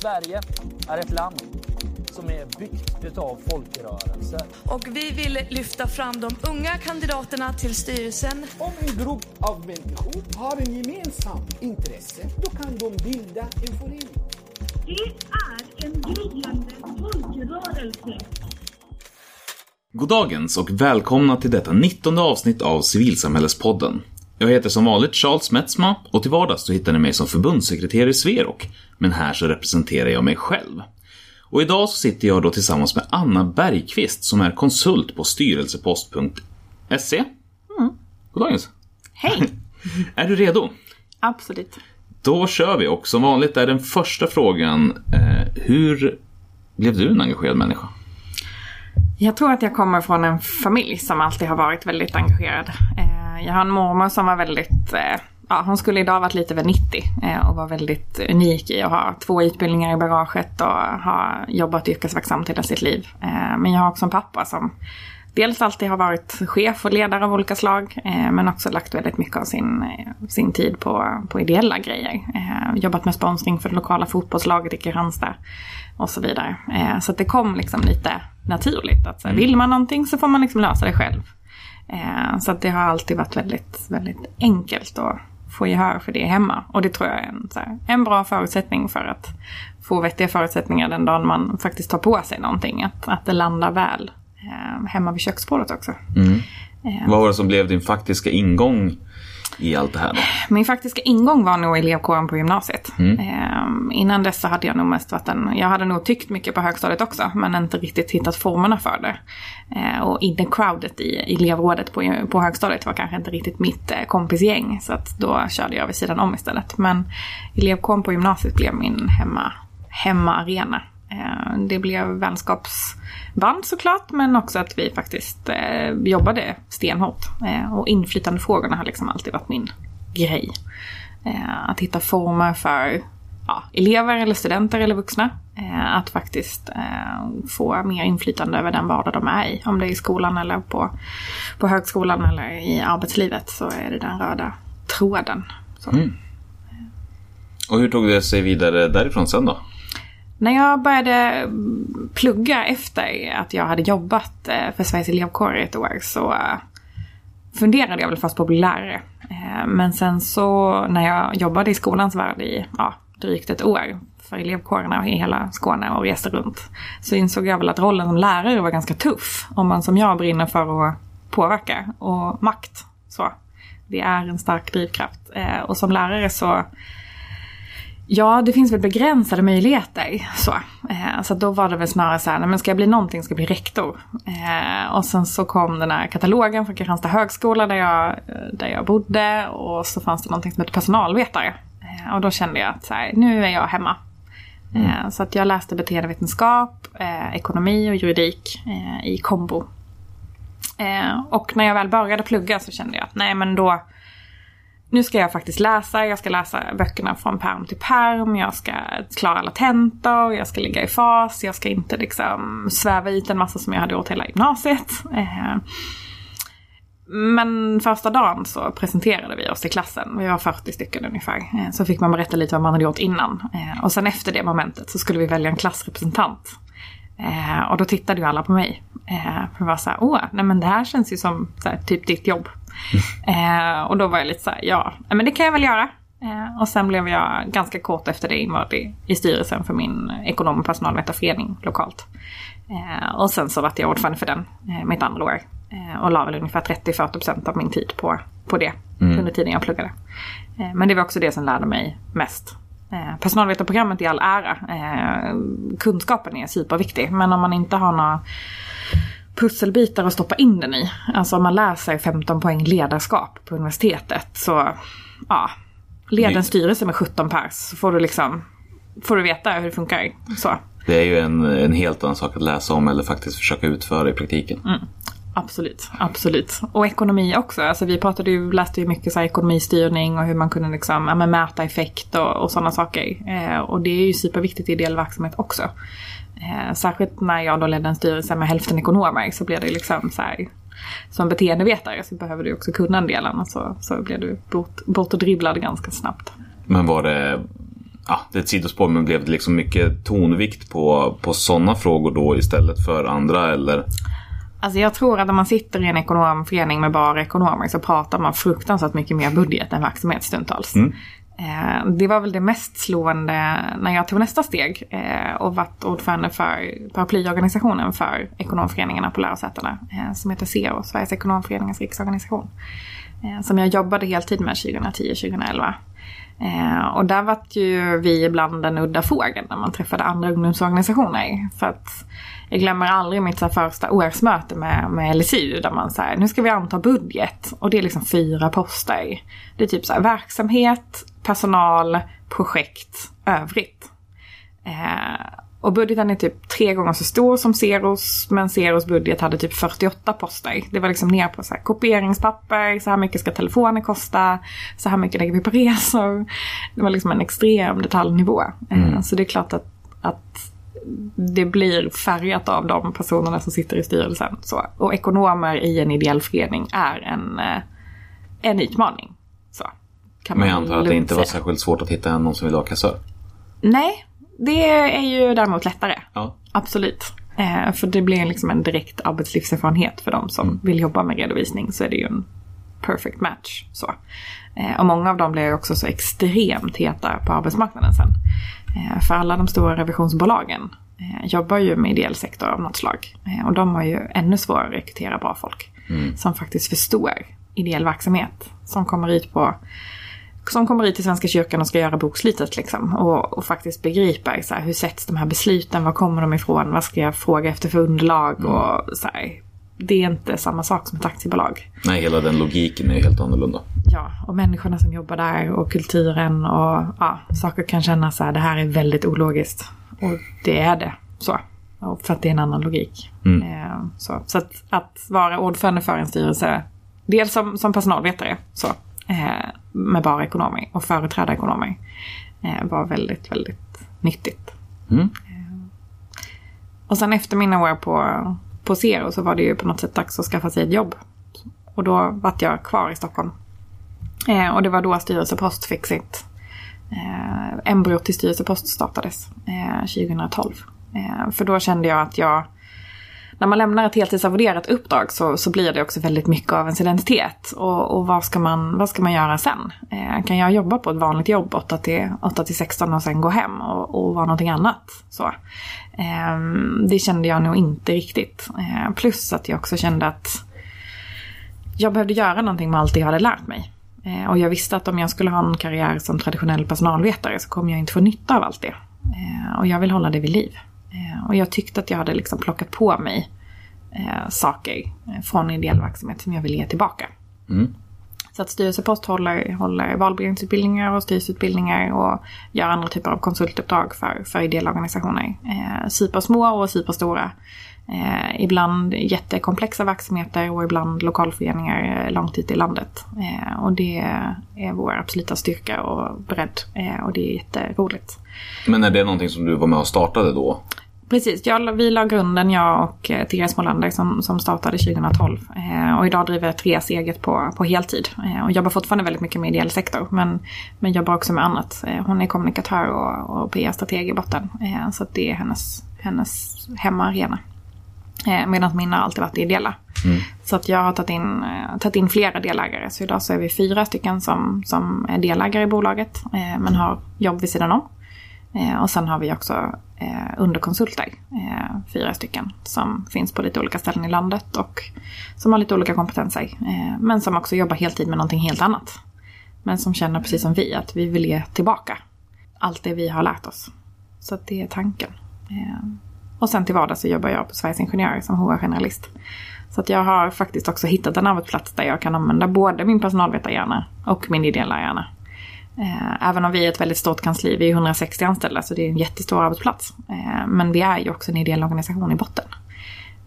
Sverige är ett land som är byggt utav folkrörelser. Och vi vill lyfta fram de unga kandidaterna till styrelsen. Om en grupp av människor har en gemensam intresse, då kan de bilda en förening. Det är en gryende folkrörelse. Goddagens och välkomna till detta 19 avsnitt av Civilsamhällespodden. Jag heter som vanligt Charles Metzma och till vardags så hittar ni mig som förbundssekreterare i Sverok. Men här så representerar jag mig själv. Och idag så sitter jag då tillsammans med Anna Bergqvist som är konsult på styrelsepost.se. Mm. Goddagens! Hej! är du redo? Absolut. Då kör vi och som vanligt är den första frågan eh, Hur blev du en engagerad människa? Jag tror att jag kommer från en familj som alltid har varit väldigt engagerad. Eh, jag har en mormor som var väldigt, eh, ja hon skulle idag varit lite över 90 eh, och var väldigt unik i att ha två utbildningar i bagaget och ha jobbat yrkesverksamt hela sitt liv. Men jag har också en pappa som dels alltid har varit chef och ledare av olika slag men också lagt väldigt mycket av sin, sin tid på, på ideella grejer. Jobbat med sponsring för det lokala fotbollslaget i Kristianstad och så vidare. Så det kom liksom lite naturligt. Att så här, Mm. Vill man någonting så får man liksom lösa det själv. Eh, så att det har alltid varit väldigt, väldigt enkelt att få gehör för det hemma. Och det tror jag är en, här, en bra förutsättning för att få vettiga förutsättningar den dagen man faktiskt tar på sig någonting. Att, att det landar väl eh, hemma vid köksbordet också. Vad var det som blev din faktiska ingång i allt det här då? Min faktiska ingång var nog elevkåren på gymnasiet. Eh, innan dess så hade jag nog mest varit en, jag hade nog tyckt mycket på högstadiet också men inte riktigt hittat formerna för det. Eh, och in the crowdet i elevrådet på, på högstadiet var kanske inte riktigt mitt eh, kompisgäng så att då körde jag vid sidan om istället. Men elevkåren på gymnasiet blev min hemma, hemmaarena. Eh, det blev vann såklart men också att vi faktiskt eh, jobbade stenhårt. Eh, och inflytandefrågorna har liksom alltid varit min grej. Eh, att hitta former för ja, elever eller studenter eller vuxna. Eh, att faktiskt eh, få mer inflytande över den vardag de är i. Om det är i skolan eller på, på högskolan eller i arbetslivet så är det den röda tråden. Så. Mm. Och hur tog det sig vidare därifrån sen då? När jag började mm, plugga efter att jag hade jobbat eh, för Sveriges elevkår i ett år så eh, funderade jag väl först på att bli lärare. Eh, men sen så när jag jobbade i skolans värld i ja, drygt ett år för elevkårerna i hela Skåne och reste runt så insåg jag väl att rollen som lärare var ganska tuff om man som jag brinner för att påverka och makt. Så. Det är en stark drivkraft. Och som lärare så Ja, det finns väl begränsade möjligheter. Så, eh, så då var det väl snarare så här, men ska jag bli någonting ska jag bli rektor. Eh, och sen så kom den här katalogen från Kristianstad högskola där jag, eh, där jag bodde. Och så fanns det någonting som hette personalvetare. Eh, och då kände jag att så här, nu är jag hemma. Eh, så att jag läste beteendevetenskap, eh, ekonomi och juridik i kombo. Och när jag väl började plugga så kände jag att nej men då nu ska jag faktiskt läsa, jag ska läsa böckerna från perm till perm, jag ska klara alla tentor, jag ska ligga i fas, jag ska inte liksom sväva ut en massa som jag hade gjort hela gymnasiet. Eh, Men första dagen så presenterade vi oss i klassen, vi var 40 stycken ungefär. Eh, så fick man berätta lite vad man hade gjort innan. Eh, och sen efter det momentet så skulle vi välja en klassrepresentant. Eh, och då tittade ju alla på mig. För det var såhär, åh, nej men det här känns ju som så här, typ ditt jobb. Eh, och då var jag lite så här, ja, men det kan jag väl göra. Eh, och sen blev jag ganska kort efter det invald i, i styrelsen för min ekonom och personalvetarförening lokalt. Eh, och sen så vart jag ordförande för den eh, mitt andra år. Eh, och la väl ungefär 30-40% av min tid på, på det under tiden jag pluggade. Eh, men det var också det som lärde mig mest. Eh, personalvetarprogrammet i all ära. Eh, kunskapen är superviktig. Men om man inte har några pusselbitar att stoppa in den i. Alltså om man läser 15 poäng ledarskap på universitetet så ja, led en styrelse med 17 pers så får du liksom får du veta hur det funkar. Så. Det är ju en, en helt annan sak att läsa om eller faktiskt försöka utföra i praktiken. Absolut, absolut. Och ekonomi också. Alltså vi pratade ju, läste ju mycket så ekonomistyrning och hur man kunde liksom, ja, mäta effekt och, och sådana saker. Eh, och det är ju superviktigt i ideell verksamhet också. Eh, särskilt när jag då ledde en styrelse med hälften ekonomer så blev det liksom så här som beteendevetare så behöver du också kunna en del annars så, så blir du bort, bort och dribblad ganska snabbt. Men var det ja, det är ett sidospår, men blev det liksom mycket tonvikt på, på sådana frågor då istället för andra eller? Alltså jag tror att om man sitter i en ekonomförening med bara ekonomer så pratar man fruktansvärt mycket mer budget än verksamhet stundtals. Mm. Eh, det var väl det mest slående när jag tog nästa steg eh, och varit ordförande för paraplyorganisationen för ekonomföreningarna på lärosätena eh, som heter SEO, Sveriges ekonomföreningars riksorganisation. Som jag jobbade heltid med 2010-2011. Och där var ju vi ibland den udda fågeln när man träffade andra ungdomsorganisationer. För att jag glömmer aldrig mitt så första årsmöte med, med LSU där man säger nu ska vi anta budget. Och det är liksom fyra poster. Det är typ så här, verksamhet, personal, projekt, övrigt. Eh, och budgeten är typ tre gånger så stor som Zeros. Men Zeros budget hade typ 48 poster. Det var liksom ner på så här kopieringspapper, så här mycket ska telefoner kosta, så här mycket lägger vi på resor. Det var liksom en extrem detaljnivå. Eh, Så det är klart att, att det blir färgat av de personerna som sitter i styrelsen. Så. Och ekonomer i en ideell förening är en, eh, en utmaning. Så, kan Men jag antar att det inte var säga. särskilt svårt att hitta någon som vill vara kassör. Nej, det är ju däremot lättare. Ja. Absolut. Eh, för det blir liksom en direkt arbetslivserfarenhet för de som vill jobba med redovisning så är det ju en perfect match. Så. Eh, och många av dem blir också så extremt heta på arbetsmarknaden sen. Eh, för alla de stora revisionsbolagen eh, jobbar ju med ideell sektor av något slag. Eh, och de har ju ännu svårare att rekrytera bra folk. Som faktiskt förstår ideell verksamhet. Som kommer ut på som kommer ut till Svenska kyrkan och ska göra bokslutet liksom. Och, och faktiskt begriper så här, hur sätts de här besluten, var kommer de ifrån, vad ska jag fråga efter för underlag och så här. Det är inte samma sak som ett aktiebolag. Nej, hela den logiken är helt annorlunda. Ja, och människorna som jobbar där och kulturen och ja, saker kan kännas så här, det här är väldigt ologiskt. Och det är det. Så. För att det är en annan logik. Eh, så så att, att vara ordförande för en styrelse, dels som, som personalvetare, så, eh, med bara ekonomer och företräda ekonomer, eh, var väldigt, väldigt nyttigt. Mm. Eh, och sen efter mina år på, på Zero så var det ju på något sätt dags att skaffa sig ett jobb. Och då vart jag kvar i Stockholm. Eh, och det var då Styrelsepost fick sitt eh, embryot till Styrelsepost startades eh, 2012. Eh, för då kände jag att jag, när man lämnar ett heltidsarvoderat uppdrag så, så blir det också väldigt mycket av ens identitet. Och, och vad, ska man, vad ska man göra sen? Eh, kan jag jobba på ett vanligt jobb 8 till, 8 till 16 och sen gå hem och, och vara någonting annat? Så. Eh, det kände jag nog inte riktigt. Eh, plus att jag också kände att jag behövde göra någonting med allt det jag hade lärt mig. Eh, och jag visste att om jag skulle ha en karriär som traditionell personalvetare så kommer jag inte få nytta av allt det. Eh, och jag vill hålla det vid liv. Eh, och jag tyckte att jag hade liksom plockat på mig eh, saker eh, från ideell verksamhet som jag vill ge tillbaka. Mm. Så att Styrelsepost håller, håller valberedningsutbildningar och styrelseutbildningar och gör andra typer av konsultuppdrag för, för ideella organisationer. Eh, supersmå och superstora. Eh, ibland jättekomplexa verksamheter och ibland lokalföreningar långt ut i landet. Eh, och det är vår absoluta styrka och bredd eh, och det är jätteroligt. Men är det någonting som du var med och startade då? Precis, jag, vi la grunden, jag och eh, Therese Molander som, som startade 2012. Eh, och idag driver Therese eget på, på heltid. Eh, och jobbar fortfarande väldigt mycket med ideell sektor. Men, men jobbar också med annat. Eh, hon är kommunikatör och, och PR-strateg i botten. Eh, så det är hennes, hennes hemmaarena. Eh, Medan mina har alltid varit ideella. Så att jag har tagit in, eh, tagit in flera delägare. Så idag så är vi fyra stycken som, som är delägare i bolaget. Men har jobb vid sidan om. Och sen har vi också eh, underkonsulter, eh, fyra stycken, som finns på lite olika ställen i landet och som har lite olika kompetenser. Eh, men som också jobbar heltid med någonting helt annat. Men som känner precis som vi att vi vill ge tillbaka allt det vi har lärt oss. Så att det är tanken. Eh, och sen till vardags så jobbar jag på Sveriges Ingenjörer som HR-generalist. Så att jag har faktiskt också hittat en arbetsplats där jag kan använda både min personalvetarhjärna och min ideella hjärna. Eh, även om vi är ett väldigt stort kansli, vi är 160 anställda så det är en jättestor arbetsplats. Eh, men vi är ju också en ideell organisation i botten.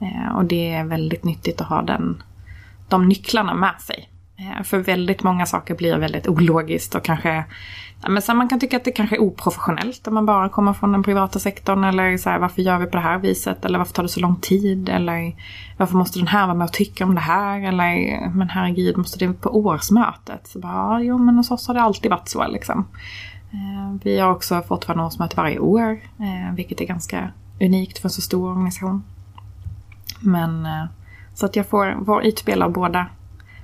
Eh, och det är väldigt nyttigt att ha den, de nycklarna med sig. För väldigt många saker blir väldigt ologiskt och kanske men så man kan tycka att det kanske är oprofessionellt om man bara kommer från den privata sektorn. Eller så här, varför gör vi på det här viset? Eller varför tar det så lång tid? Eller varför måste den här vara med och tycka om det här? Eller men herregud, måste det på årsmötet? Så bara, ja, jo men hos oss har det alltid varit så liksom. Eh, vi har också fortfarande årsmöte varje år, eh, vilket är ganska unikt för en så stor organisation. Men eh, så att jag får, får utspel av båda,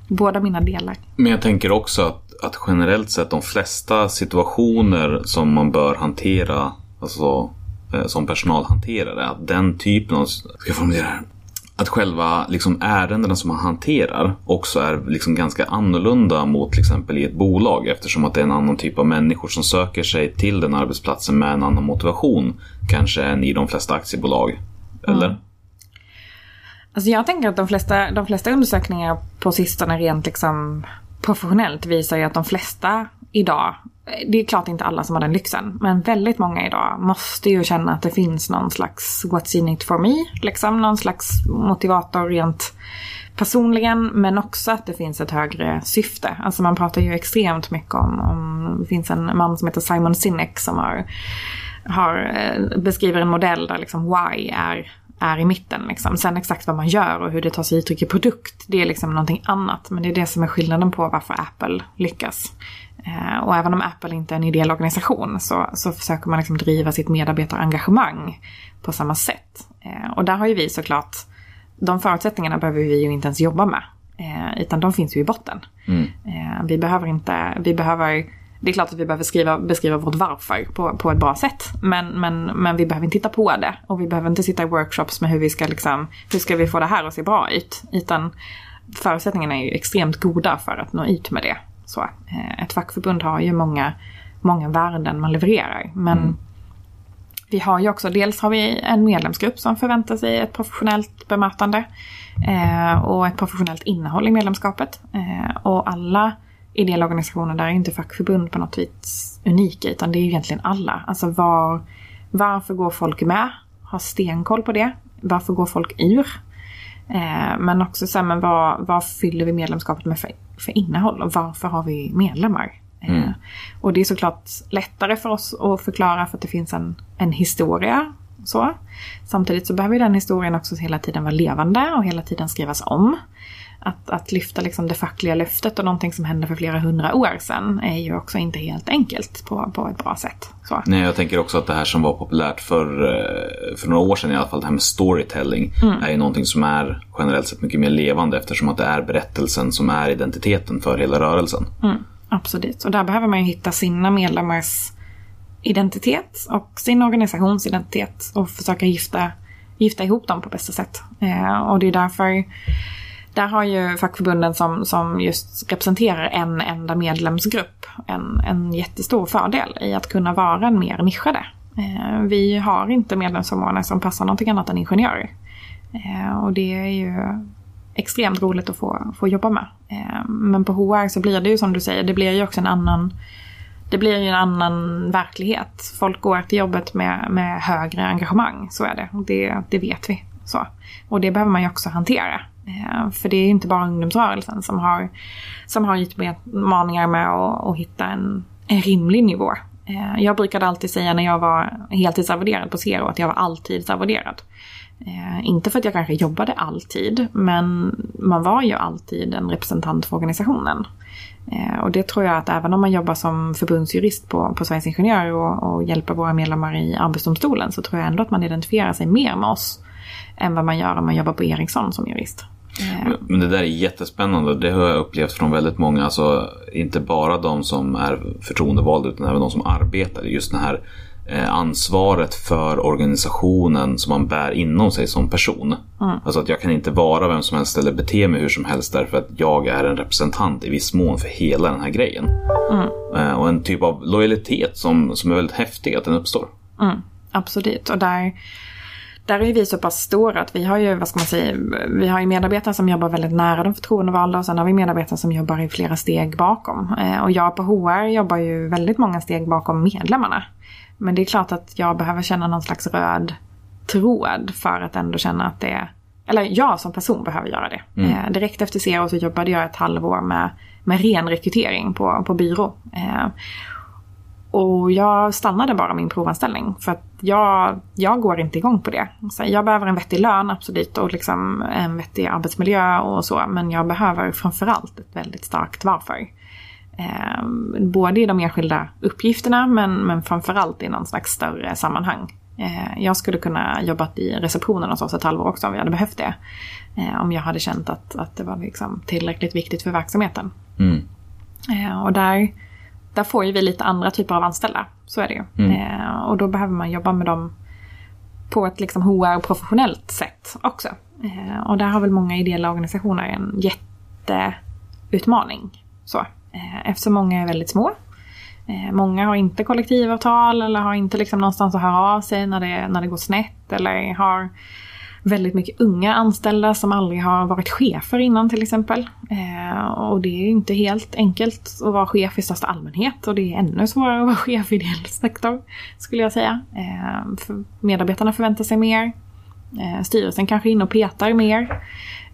båda mina delar. Men jag tänker också att, att generellt sett de flesta situationer som man bör hantera, alltså eh, som personalhanterare, att den typen av, ska jag formulera det? Att själva liksom, ärendena som man hanterar också är liksom ganska annorlunda mot till exempel i ett bolag eftersom att det är en annan typ av människor som söker sig till den arbetsplatsen med en annan motivation kanske än i de flesta aktiebolag. Eller? Alltså jag tänker att de flesta, de flesta undersökningar på sistone rent liksom professionellt visar ju att de flesta idag, det är klart inte alla som har den lyxen, men väldigt många idag måste ju känna att det finns någon slags what's in it for me, liksom någon slags motivator rent personligen, men också att det finns ett högre syfte. Alltså man pratar ju extremt mycket om, om det finns en man som heter Simon Sinek som har, har eh, beskriver en modell där liksom why är är i mitten. Liksom. Sen exakt vad man gör och hur det tar sig uttryck i produkt, det är liksom någonting annat. Men det är det som är skillnaden på varför Apple lyckas. Eh, och även om Apple inte är en ideell organisation så, så försöker man liksom driva sitt medarbetarengagemang på samma sätt. Eh, och där har ju vi såklart, de förutsättningarna behöver vi ju inte ens jobba med. Eh, utan de finns ju i botten. Eh, vi behöver inte, vi behöver det är klart att vi behöver skriva, beskriva vårt varför på, på ett bra sätt. Men, men, men vi behöver inte titta på det. Och vi behöver inte sitta i workshops med hur vi ska liksom, hur ska vi få det här att se bra ut. Utan förutsättningarna är ju extremt goda för att nå ut med det. Så, eh, ett fackförbund har ju många, många värden man levererar. Men mm. vi har ju också, dels har vi en medlemsgrupp som förväntar sig ett professionellt bemötande. Eh, och ett professionellt innehåll i medlemskapet. Eh, och alla ideella organisationer där är inte fackförbund på något vis unika utan det är egentligen alla. Alltså var, varför går folk med? Ha stenkoll på det. Varför går folk ur? Eh, men också så här, men vad, vad fyller vi medlemskapet med för, för innehåll och varför har vi medlemmar? Eh, mm. och det är såklart lättare för oss att förklara för att det finns en, en historia. Så. Samtidigt så behöver den historien också hela tiden vara levande och hela tiden skrivas om att, att lyfta liksom det fackliga löftet och någonting som hände för flera hundra år sedan är ju också inte helt enkelt på, på ett bra sätt. Så. Nej, jag tänker också att det här som var populärt för, eh, för några år sedan i alla fall, det här med storytelling, mm. är ju någonting som är generellt sett mycket mer levande eftersom att det är berättelsen som är identiteten för hela rörelsen. Mm, absolut, och där behöver man ju hitta sina medlemmars identitet och sin organisations identitet och försöka gifta, gifta ihop dem på bästa sätt. Eh, och det är därför där har ju fackförbunden som, som just representerar en enda medlemsgrupp en, en jättestor fördel i att kunna vara mer nischade. Eh, vi har inte medlemsområden som passar någonting annat än ingenjörer. Eh, och det är ju extremt roligt att få, få jobba med. Eh, men på HR så blir det ju som du säger, det blir ju också en annan det blir ju en annan verklighet. Folk går till jobbet med, med högre engagemang, så är det. Det, det vet vi. Så. Och det behöver man ju också hantera. Eh, för det är inte bara ungdomsrörelsen som har, som har utmaningar med att, att hitta en, en rimlig nivå. Eh, jag brukade alltid säga när jag var heltidsarvoderad på Zero att jag var alltidsarvoderad. arvoderad. inte för att jag kanske jobbade alltid, men man var ju alltid en representant för organisationen. och det tror jag att även om man jobbar som förbundsjurist på, på Sveriges Ingenjörer och, och hjälper våra medlemmar i Arbetsdomstolen så tror jag ändå att man identifierar sig mer med oss än vad man gör om man jobbar på Ericsson som jurist. Men det där är jättespännande. Det har jag upplevt från väldigt många. Alltså, inte bara de som är förtroendevalda utan även de som arbetar. Just det här eh, ansvaret för organisationen som man bär inom sig som person. Mm. Alltså att jag kan inte vara vem som helst eller bete mig hur som helst därför att jag är en representant i viss mån för hela den här grejen. Mm. Eh, och en typ av lojalitet som, som är väldigt häftig att den uppstår. Mm. Absolut, och där där är vi så pass stora att vi har ju, vad ska man säga, vi har ju medarbetare som jobbar väldigt nära de förtroendevalda och sen har vi medarbetare som jobbar i flera steg bakom. Eh, och jag på HR jobbar ju väldigt många steg bakom medlemmarna. Men det är klart att jag behöver känna någon slags röd tråd för att ändå känna att det är eller jag som person behöver göra det. Mm. Eh, direkt efter Zero så jobbade jag ett halvår med, med ren rekrytering på, på byrå. Och jag stannade bara min provanställning för att jag, jag går inte igång på det. Så jag behöver en vettig lön absolut och liksom en vettig arbetsmiljö och så. Men jag behöver framförallt ett väldigt starkt varför. Eh, både i de enskilda uppgifterna men, men framförallt i någon slags större sammanhang. Eh, jag skulle kunna jobbat i receptionen hos oss ett halvår också om vi hade behövt det. Eh, om jag hade känt att, att det var liksom tillräckligt viktigt för verksamheten. Mm. Eh, och där, där får ju vi lite andra typer av anställda. Så är det ju. Mm. Eh, och då behöver man jobba med dem på ett liksom HR-professionellt sätt också. Eh, och där har väl många ideella organisationer en jätteutmaning. Så, eh, eftersom många är väldigt små. Eh, många har inte kollektivavtal eller har inte liksom någonstans att höra av sig när det, när det går snett. Eller har väldigt mycket unga anställda som aldrig har varit chefer innan till exempel. Eh, och det är inte helt enkelt att vara chef i största allmänhet och det är ännu svårare att vara chef i ideell sektor skulle jag säga. Eh, för medarbetarna förväntar sig mer. Eh, styrelsen kanske är inne och petar mer.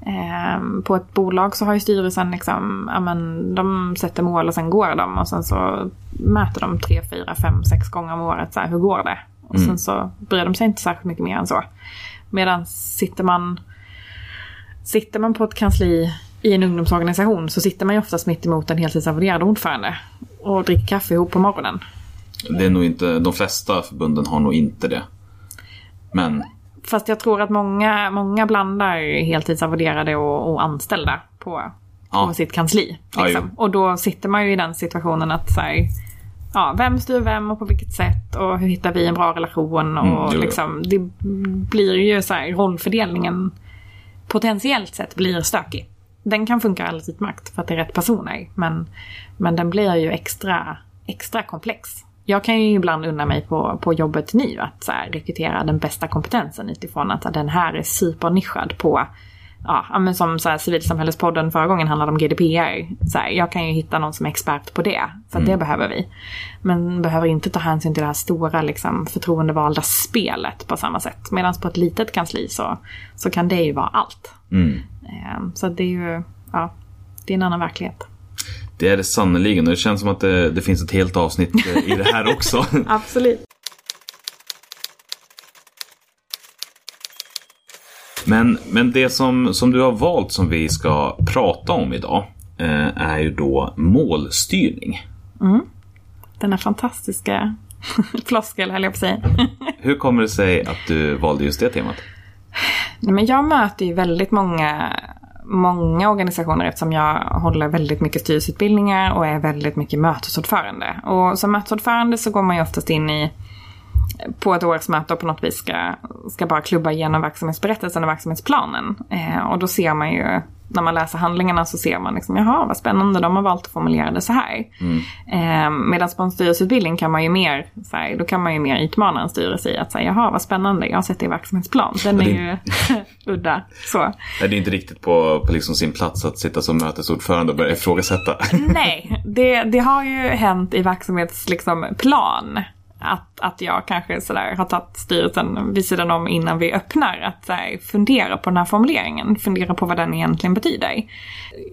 Eh, på ett bolag så har ju styrelsen liksom, ja men de sätter mål och sen går de och sen så mäter de tre, fyra, fem, sex gånger om året så här, hur går det? Och sen så bryr de sig inte särskilt mycket mer än så. Medan sitter man, sitter man på ett kansli i en ungdomsorganisation så sitter man ju oftast mitt emot en heltidsarvoderad ordförande och dricker kaffe ihop på morgonen. Det är nog inte, de flesta förbunden har nog inte det. Men Fast jag tror att många, många blandar heltidsarvoderade och, och anställda på, Ja. på sitt kansli. Ja, Liksom. jo. och då sitter man ju i den situationen att så här, ja, vem styr vem och på vilket sätt och hur hittar vi en bra relation och Mm, liksom, det blir ju så här, rollfördelningen potentiellt sett blir stökig. Den kan funka alldeles utmärkt för att det är rätt personer. Men, men den blir ju extra, extra komplex. Jag kan ju ibland unna mig på, på jobbet nu att så här, rekrytera den bästa kompetensen utifrån att den här är supernischad på Ja, men som så här, civilsamhällespodden förra gången handlade om GDPR. Så här, jag kan ju hitta någon som är expert på det, för att det behöver vi. Men behöver inte ta hänsyn till det här stora liksom, förtroendevalda spelet på samma sätt. Medan på ett litet kansli så, så kan det ju vara allt. mm, Eh, Så det är ju, ja, det är en annan verklighet. det är det sannerligen. Och det känns som att det, det finns ett helt avsnitt eh, i det här också. Absolut. Men, men det som, som du har valt som vi ska prata om idag eh, är ju då målstyrning. Denna fantastiska floskel höll jag på att säga. Hur kommer det sig att du valde just det temat? Nej, men jag möter ju väldigt många, många organisationer eftersom jag håller väldigt mycket styrelseutbildningar och är väldigt mycket mötesordförande. Och som mötesordförande så går man ju oftast in i på ett årsmöte och på något vis ska, ska bara klubba igenom verksamhetsberättelsen och verksamhetsplanen. Eh, och då ser man ju, när man läser handlingarna så ser man liksom, jaha vad spännande, de har valt att formulera det så här. Eh, Medan på en styrelseutbildning kan man ju mer, så här, då kan man ju mer utmana en styrelse i att säga, jaha vad spännande, jag har sett det i verksamhetsplan. Den är ju udda. Så. Nej, det är inte riktigt på, på liksom sin plats att sitta som mötesordförande och börja ifrågasätta. Nej, det, det har ju hänt i verksamhetsplan liksom, plan att, att jag kanske sådär har tagit styrelsen vid sidan om innan vi öppnar. Att såhär, fundera på den här formuleringen, fundera på vad den egentligen betyder.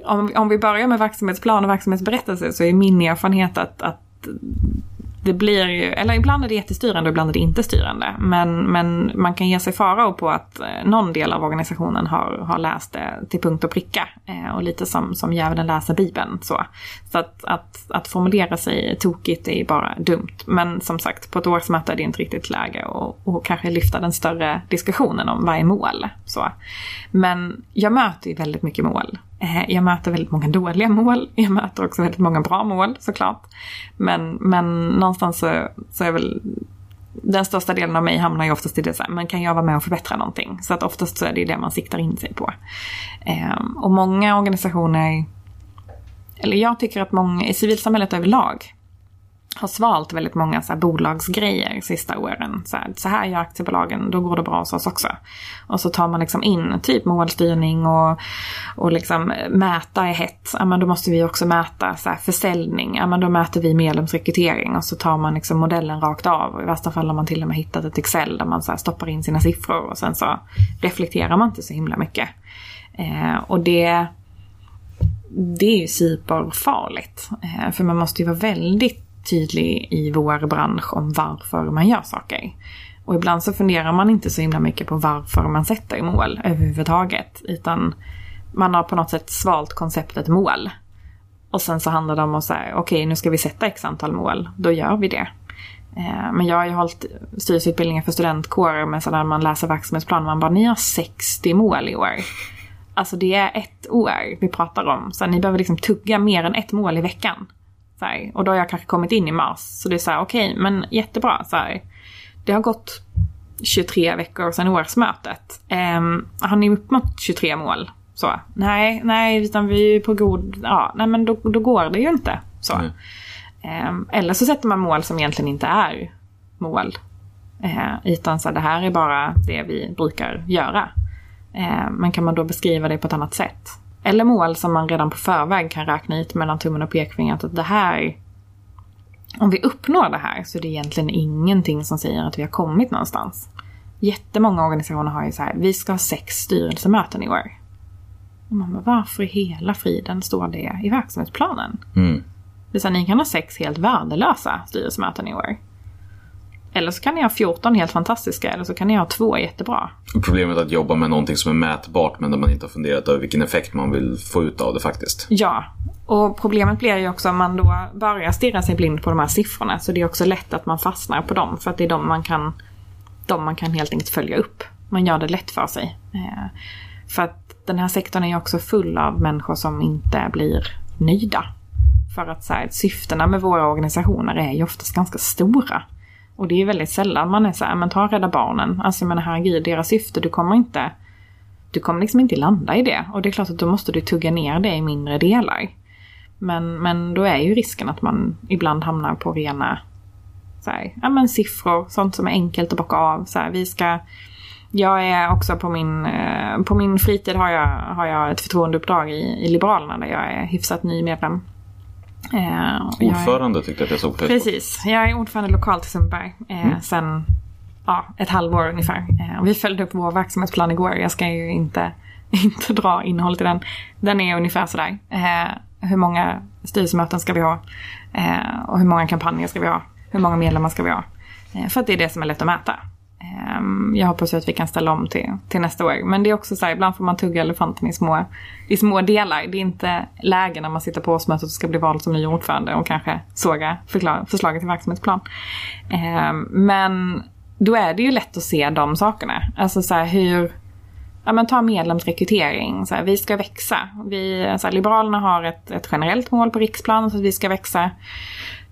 Om, vi- om vi börjar med verksamhetsplan och verksamhetsberättelse så är min erfarenhet att, att det blir ju, eller ibland är det jättestyrande och ibland är det inte styrande. Men, men man kan ge sig farao på att eh, någon del av organisationen har, har läst det till punkt och pricka. Eh, och lite som, som djävulen läser bibeln. Så, så att, att, att formulera sig tokigt är bara dumt. Men som sagt, på ett årsmöte är det inte riktigt läge och, och kanske lyfta den större diskussionen om vad är mål. Så. Men jag möter ju väldigt mycket mål. Eh, jag möter väldigt många dåliga mål. Jag möter också väldigt många bra mål såklart. Men, men någonstans så, så är väl den största delen av mig hamnar ju oftast i det så här, men kan jag vara med och förbättra någonting? Så att oftast så är det ju det man siktar in sig på. Ehm, och många organisationer, eller jag tycker att många i civilsamhället överlag har svalt väldigt många så här bolagsgrejer sista åren. Så här, så här gör aktiebolagen, då går det bra hos oss också. Och så tar man liksom in typ målstyrning och, och liksom mäta är hett. Ja, men då måste vi också mäta så här försäljning. Ja, men då mäter vi medlemsrekrytering och så tar man liksom modellen rakt av. Och I värsta fall har man till och med hittat ett Excel där man så här stoppar in sina siffror och sen så reflekterar man inte så himla mycket. Eh, och det det är ju superfarligt. Eh, För man måste ju vara väldigt tydlig i vår bransch om varför man gör saker. Och ibland så funderar man inte så himla mycket på varför man sätter mål överhuvudtaget. Utan man har på något sätt svalt konceptet mål. Och sen så handlar det om att säga, okej nu ska vi sätta x antal mål, då gör vi det. Eh, men jag har ju hållit styrelseutbildningar för studentkårer med sådär man läser verksamhetsplan man bara, ni har 60 mål i år. Alltså det är ett år vi pratar om. Så ni behöver liksom tugga mer än ett mål i veckan. Här, och då har jag kanske kommit in i mars. Så det är så här, okej, men jättebra. Så här, det har gått 23 veckor sedan årsmötet. Ehm, har ni uppnått 23 mål? Så, nej, nej, utan vi är på god... Ja, nej men då, då går det ju inte. Så. Nej. Ehm, eller så sätter man mål som egentligen inte är mål. Eh, utan så det här är bara det vi brukar göra. Eh, men kan man då beskriva det på ett annat sätt? Eller mål som man redan på förväg kan räkna ut mellan tummen och pekfingret att det här om vi uppnår det här så är det egentligen ingenting som säger att vi har kommit någonstans. Jättemånga organisationer har ju så här, vi ska ha sex styrelsemöten i år. Och man bara, varför i hela friden står det i verksamhetsplanen? Mm. Det är så här, ni kan ha sex helt värdelösa styrelsemöten i år. Eller så kan ni ha 14 helt fantastiska, eller så kan ni ha två jättebra. Problemet är att jobba med någonting som är mätbart men där man inte har funderat över vilken effekt man vill få ut av det faktiskt. Ja, och problemet blir ju också om man då börjar stirra sig blind på de här siffrorna så det är också lätt att man fastnar på dem för att det är de man kan, de man kan helt enkelt följa upp. Man gör det lätt för sig. Eh, för att den här sektorn är ju också full av människor som inte blir nöjda. För att så här, syftena med våra organisationer är ju oftast ganska stora. Och det är väldigt sällan man är så här, men ta Rädda Barnen. Alltså jag menar herregud, deras syfte, du kommer inte du kommer liksom inte landa i det. Och det är klart att då måste du tugga ner det i mindre delar. Men, men då är ju risken att man ibland hamnar på rena så här, ja, men siffror, sånt som är enkelt att bocka av. Så här, vi ska, jag är också på min, eh, på min fritid har jag, har jag ett förtroendeuppdrag i, i Liberalerna där jag är hyfsat ny medlem. Eh, jag är- Ordförande tyckte jag att jag såg på. Precis. Jag är ordförande lokalt i Sundbyberg eh, Mm. sen ja, ett halvår ungefär. Eh, och vi följde upp vår verksamhetsplan igår. Jag ska ju inte, inte dra innehållet i den. Den är ungefär sådär. Eh, hur många styrelsemöten ska vi ha? Eh, och hur många kampanjer ska vi ha? Hur många medlemmar ska vi ha? Eh, för att det är det som är lätt att mäta. Ehm, jag hoppas ju att vi kan ställa om till, till nästa år. Men det är också så här, ibland får man tugga elefanten i små, i små delar. Det är inte läge när man sitter på årsmötet och ska bli vald som ny ordförande och kanske såga förklar, förslaget till verksamhetsplan. Ehm, men då är det ju lätt att se de sakerna. Alltså så här hur... Ja men ta medlemsrekrytering. Så här, vi ska växa. Vi, så här, Liberalerna har ett, ett generellt mål på riksplan så att vi ska växa.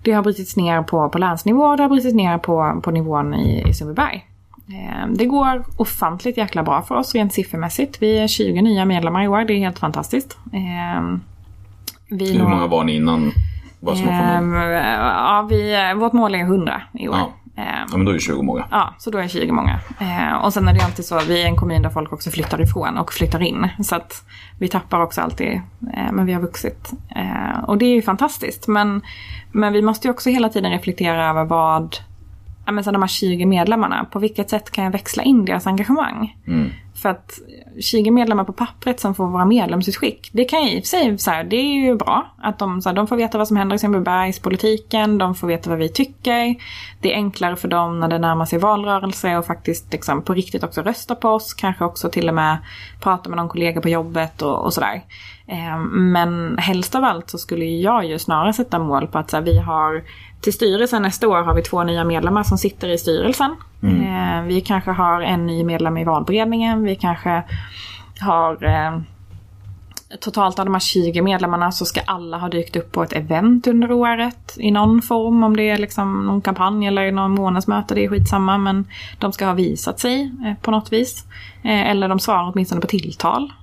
Det har brutits ner på, på länsnivå och det har brutits ner på, på nivån i, i Sundbyberg. Eh, Det går ofantligt jäkla bra för oss rent siffermässigt. Vi är 20 nya medlemmar i år, det är helt fantastiskt. Eh, Vi Hur många var ni innan? Får Ehm, ja, vi, vårt mål är 100 i år. Ja. Ehm, Ja men då är det 20 många. Ja, så då är 20 många. Och sen är det alltid så, vi är en kommun där folk också flyttar ifrån och flyttar in. Så att vi tappar också alltid, eh, men vi har vuxit. Och det är ju fantastiskt. Men, men vi måste ju också hela tiden reflektera över vad, men de här 20 medlemmarna, på vilket sätt kan jag växla in deras engagemang? Mm. För att 20 medlemmar på pappret som får våra medlemsutskick, det kan ju i och för sig, så här, det är ju bra. Att de, så här, de får veta vad som händer i Sundbybergspolitiken, de får veta vad vi tycker. Det är enklare för dem när det närmar sig valrörelse och faktiskt liksom, på riktigt också rösta på oss. Kanske också till och med prata med någon kollega på jobbet och, och sådär. Eh, men helst av allt så skulle jag ju snarare sätta mål på att så här, vi har till styrelsen nästa år har vi två nya medlemmar som sitter i styrelsen. Eh, vi kanske har en ny medlem i valberedningen. Vi kanske har eh, totalt av de här 20 medlemmarna så ska alla ha dykt upp på ett event under året i någon form. Om det är liksom någon kampanj eller någon månadsmöte, det är skitsamma. Men de ska ha visat sig eh, på något vis. Eller de svarar åtminstone på tilltal.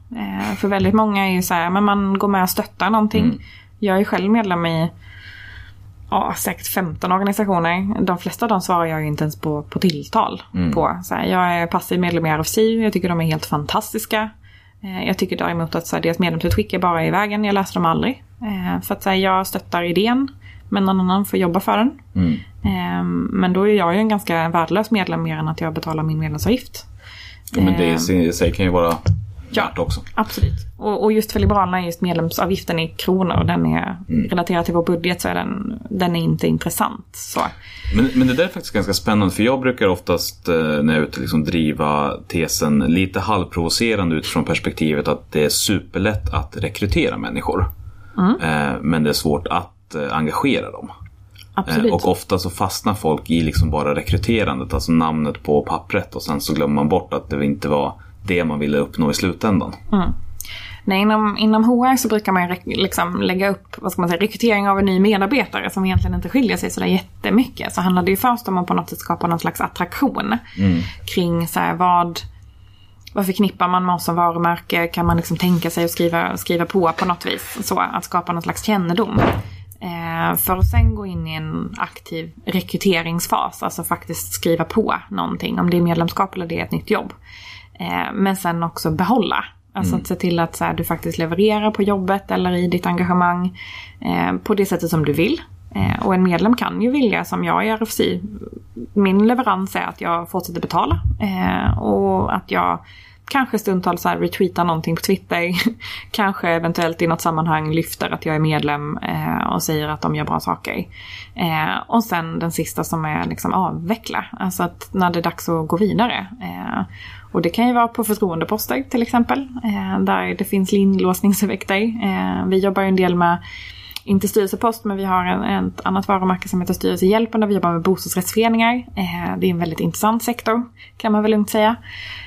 För väldigt många är ju så här, men man går med och stöttar någonting. Jag är själv medlem i ja, säkert 15 organisationer. De flesta av dem svarar jag ju inte ens på, på tilltal. På. Så här, jag är passiv medlem i RFSU, jag tycker de är helt fantastiska. Eh, Jag tycker däremot att så här, deras medlemsutskick är bara i vägen, jag läser dem aldrig. Eh, För att så här, jag stöttar idén, men någon annan får jobba för den. Mm. Eh, Men då är jag ju en ganska värdelös medlem mer än att jag betalar min medlemsavgift. Ja, men det Eh, i sig kan ju vara Ja. också. Absolut. Och, och just för Liberalerna är just medlemsavgiften i kronor och den är relaterad till vår budget så är den, den är inte intressant. Så. Men, men det där är faktiskt ganska spännande för jag brukar oftast eh, när jag är ute liksom driva tesen lite halvprovocerande utifrån perspektivet att det är superlätt att rekrytera människor. Eh, men det är svårt att eh, engagera dem. Absolut. Och ofta så fastnar folk i liksom bara rekryterandet, alltså namnet på pappret och sen så glömmer man bort att det inte var det man ville uppnå i slutändan. Nej, inom, inom HR så brukar man liksom lägga upp vad ska man säga, rekrytering av en ny medarbetare som egentligen inte skiljer sig sådär jättemycket. Så handlar det ju först om att på något sätt skapa någon slags attraktion kring så här, vad, vad förknippar man med oss som varumärke? Kan man liksom tänka sig att skriva, skriva på på något vis? Så, att skapa någon slags kännedom. Eh, för att sen gå in i en aktiv rekryteringsfas, alltså faktiskt skriva på någonting. Om det är medlemskap eller det är ett nytt jobb. Eh, men sen också behålla. Alltså att se till att så här, du faktiskt levererar på jobbet eller i ditt engagemang eh, på det sättet som du vill. Eh, och en medlem kan ju vilja, som jag i RFC, min leverans är att jag fortsätter betala. Eh, och att jag kanske stundtals så retweetar någonting på Twitter. kanske eventuellt i något sammanhang lyfter att jag är medlem eh, och säger att de gör bra saker. Eh, och sen den sista som är liksom avveckla. Alltså att när det är dags att gå vidare. Eh, och det kan ju vara på förtroendeposter till exempel. Eh, där det finns inlåsningseffekter. Eh, vi jobbar ju en del med inte styrelsepost, men vi har en, ett annat varumärke som heter Styrelsehjälpen där vi jobbar med bostadsrättsföreningar. Eh, det är en väldigt intressant sektor, kan man väl lugnt säga.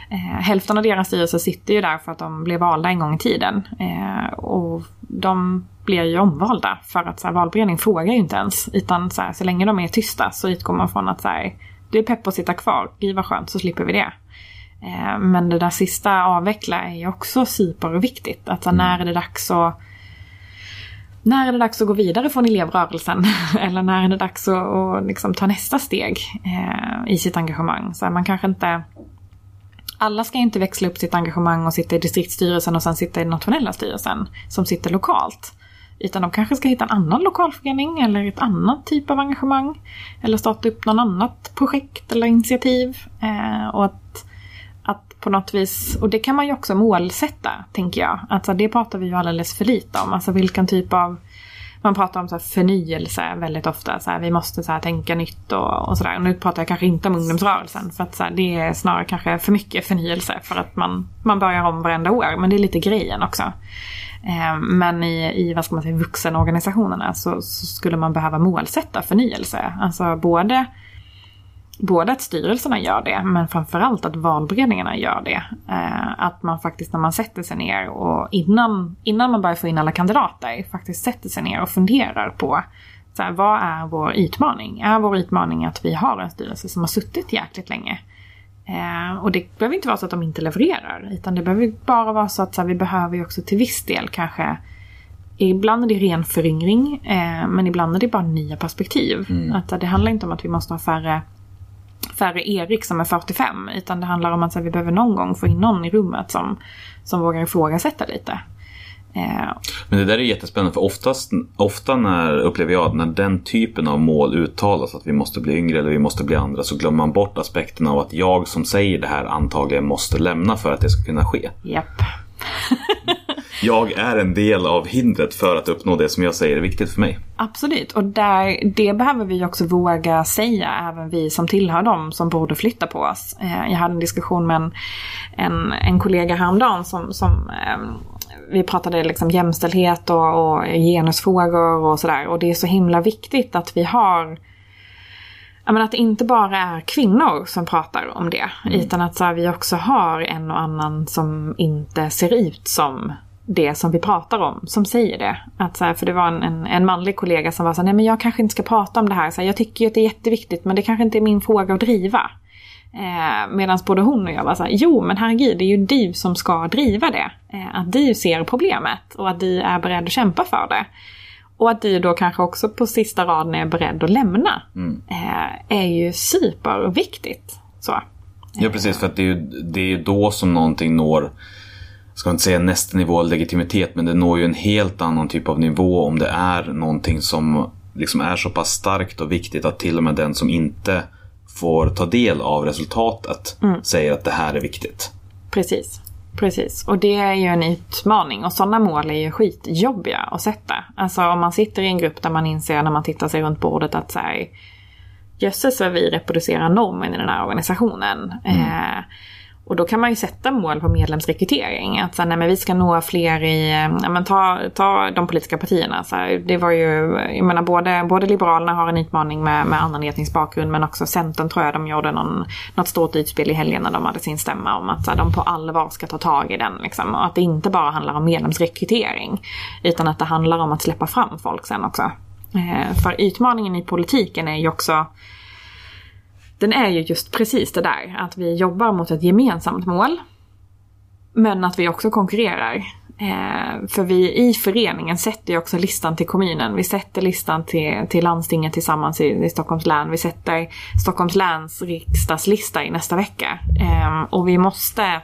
Eh, hälften av deras styrelser sitter ju där för att de blev valda en gång i tiden. Eh, och de blir ju omvalda för att så här, valberedning frågar ju inte ens. Utan så, här, så länge de är tysta så utgår man från att så här, det är pepp att sitta kvar, gud vad skönt, så slipper vi det. Eh, men det där sista avveckla är ju också superviktigt. Att så, när är det dags att när är det dags att gå vidare från elevrörelsen? Eller när är det dags att, att liksom ta nästa steg eh, i sitt engagemang? Så här, man kanske inte... Alla ska inte växla upp sitt engagemang och sitta i distriktsstyrelsen och sen sitta i den nationella styrelsen som sitter lokalt. Utan de kanske ska hitta en annan lokalförening eller ett annat typ av engagemang. Eller starta upp något annat projekt eller initiativ. Eh, och att, att på något vis, och det kan man ju också målsätta, tänker jag. Alltså det pratar vi ju alldeles för lite om. Alltså vilken typ av man pratar om så här förnyelse väldigt ofta. Så här, vi måste så här tänka nytt och, och sådär. Nu pratar jag kanske inte om ungdomsrörelsen. För att så här, det är snarare kanske för mycket förnyelse. För att man, man börjar om varenda år. Men det är lite grejen också. Eh, men i, i vad ska man säga, vuxenorganisationerna så, så skulle man behöva målsätta förnyelse. Alltså både både att styrelserna gör det, men framförallt att valberedningarna gör det. Eh, att man faktiskt när man sätter sig ner och innan, innan man börjar få in alla kandidater faktiskt sätter sig ner och funderar på så här, vad är vår utmaning? Är vår utmaning att vi har en styrelse som har suttit jäkligt länge? Eh, och det behöver inte vara så att de inte levererar, utan det behöver bara vara så att så här, vi behöver ju också till viss del kanske Ibland är det ren föryngring, eh, men ibland är det bara nya perspektiv. Att, eh, det handlar inte om att vi måste ha färre färre Erik som är 45. Utan det handlar om att här, vi behöver någon gång få in någon i rummet som, som vågar ifrågasätta lite. Eh, Men det där är jättespännande för oftast, ofta när, upplever jag, när den typen av mål uttalas att vi måste bli yngre eller vi måste bli andra så glömmer man bort aspekten av att jag som säger det här antagligen måste lämna för att det ska kunna ske. japp. Jag är en del av hindret för att uppnå det som jag säger är viktigt för mig. Absolut, och där, det behöver vi också våga säga, även vi som tillhör dem som borde flytta på oss. Eh, jag hade en diskussion med en, en, en kollega häromdagen som, som eh, vi pratade liksom jämställdhet och, och genusfrågor och sådär. Och det är så himla viktigt att vi har men att det inte bara är kvinnor som pratar om det. Utan att så här, vi också har en och annan som inte ser ut som det som vi pratar om, som säger det. Att så här, för det var en, en, en manlig kollega som var så här, nej men jag kanske inte ska prata om det här. Så här, jag tycker ju att det är jätteviktigt men det kanske inte är min fråga att driva. Eh, Medan både hon och jag var så här, jo men herregud det är ju du som ska driva det. Eh, att du ser problemet och att du är beredd att kämpa för det. Och att du då kanske också på sista raden är beredd att lämna. Eh, är ju superviktigt. Så. Ja precis, för att det är ju, det är ju då som någonting når, ska inte säga nästa nivå av legitimitet, men det når ju en helt annan typ av nivå om det är någonting som liksom är så pass starkt och viktigt att till och med den som inte får ta del av resultatet säger att det här är viktigt. Precis. Precis, och det är ju en utmaning och sådana mål är ju skitjobbiga att sätta. Alltså om man sitter i en grupp där man inser när man tittar sig runt bordet att så här, jösses vad vi reproducerar normen i den här organisationen. Eh, och då kan man ju sätta mål på medlemsrekrytering. Att så här, nej, men vi ska nå fler i, eh, ja, men ta, ta de politiska partierna. Så här, det var ju, jag menar både, både Liberalerna har en utmaning med, med annan etnisk bakgrund men också Centern tror jag de gjorde någon, något stort utspel i helgen när de hade sin stämma om att så här, de på allvar ska ta tag i den. Liksom. Och att det inte bara handlar om medlemsrekrytering. Utan att det handlar om att släppa fram folk sen också. Eh, för utmaningen i politiken är ju också den är ju just precis det där att vi jobbar mot ett gemensamt mål. Men att vi också konkurrerar. Eh, för vi i föreningen sätter ju också listan till kommunen. Vi sätter listan till, till landstinget tillsammans i, i Stockholms län. Vi sätter Stockholms läns riksdagslista i nästa vecka. Eh, och vi måste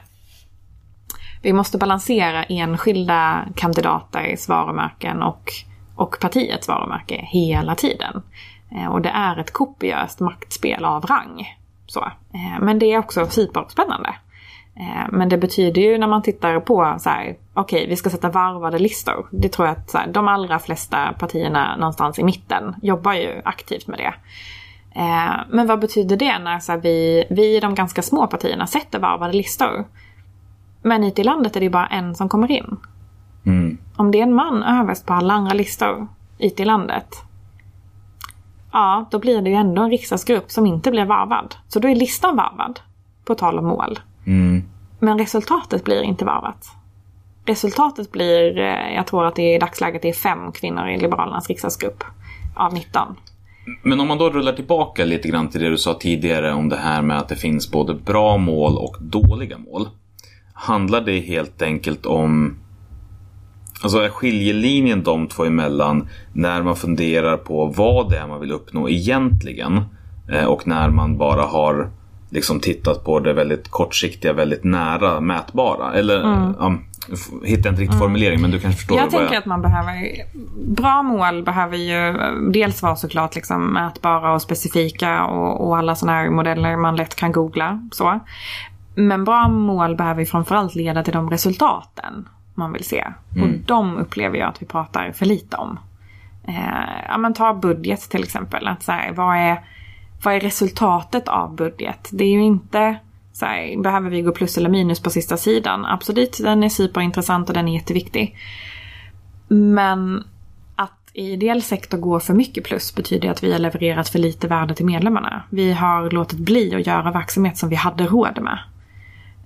vi måste balansera enskilda kandidaters varumärken och, och partiets varumärke hela tiden. Eh, och det är ett kopiöst maktspel av rang. Så. Eh, men det är också superspännande. Eh, men det betyder ju när man tittar på så här, okej okay, vi ska sätta varvade listor. Det tror jag att så här, de allra flesta partierna någonstans i mitten jobbar ju aktivt med det. Men vad betyder det när så här, vi, vi i de ganska små partierna sätter varvade listor? Men ute i landet är det bara en som kommer in. Mm. Om det är en man överst på alla andra listor ute i landet ja, då blir det ju ändå en riksdagsgrupp som inte blir varvad. Så då är listan varvad, på tal om mål. Mm. Men resultatet blir inte varvat. Resultatet blir, eh, jag tror att det i dagsläget är fem kvinnor i Liberalernas riksdagsgrupp av 19. Men om man då rullar tillbaka lite grann till det du sa tidigare om det här med att det finns både bra mål och dåliga mål. Handlar det helt enkelt om Alltså är skiljelinjen de två emellan när man funderar på vad det är man vill uppnå egentligen eh, och när man bara har liksom tittat på det väldigt kortsiktiga, väldigt nära mätbara. Eller mm. ja, hittar inte riktigt mm. formulering men du kanske förstår jag tänker jag... att man behöver Bra mål behöver ju dels vara såklart liksom mätbara och specifika och, och alla sådana här modeller man lätt kan googla. Så. Men bra mål behöver ju framförallt leda till de resultaten man vill se. Mm. Och de upplever jag att vi pratar för lite om. Eh, ja, men ta budget till exempel. Att så här, vad, är, vad är resultatet av budget? Det är ju inte så här, behöver vi gå plus eller minus på sista sidan? Absolut, den är superintressant och den är jätteviktig. Men att i ideell sektor gå för mycket plus betyder att vi har levererat för lite värde till medlemmarna. Vi har låtit bli att göra verksamhet som vi hade råd med.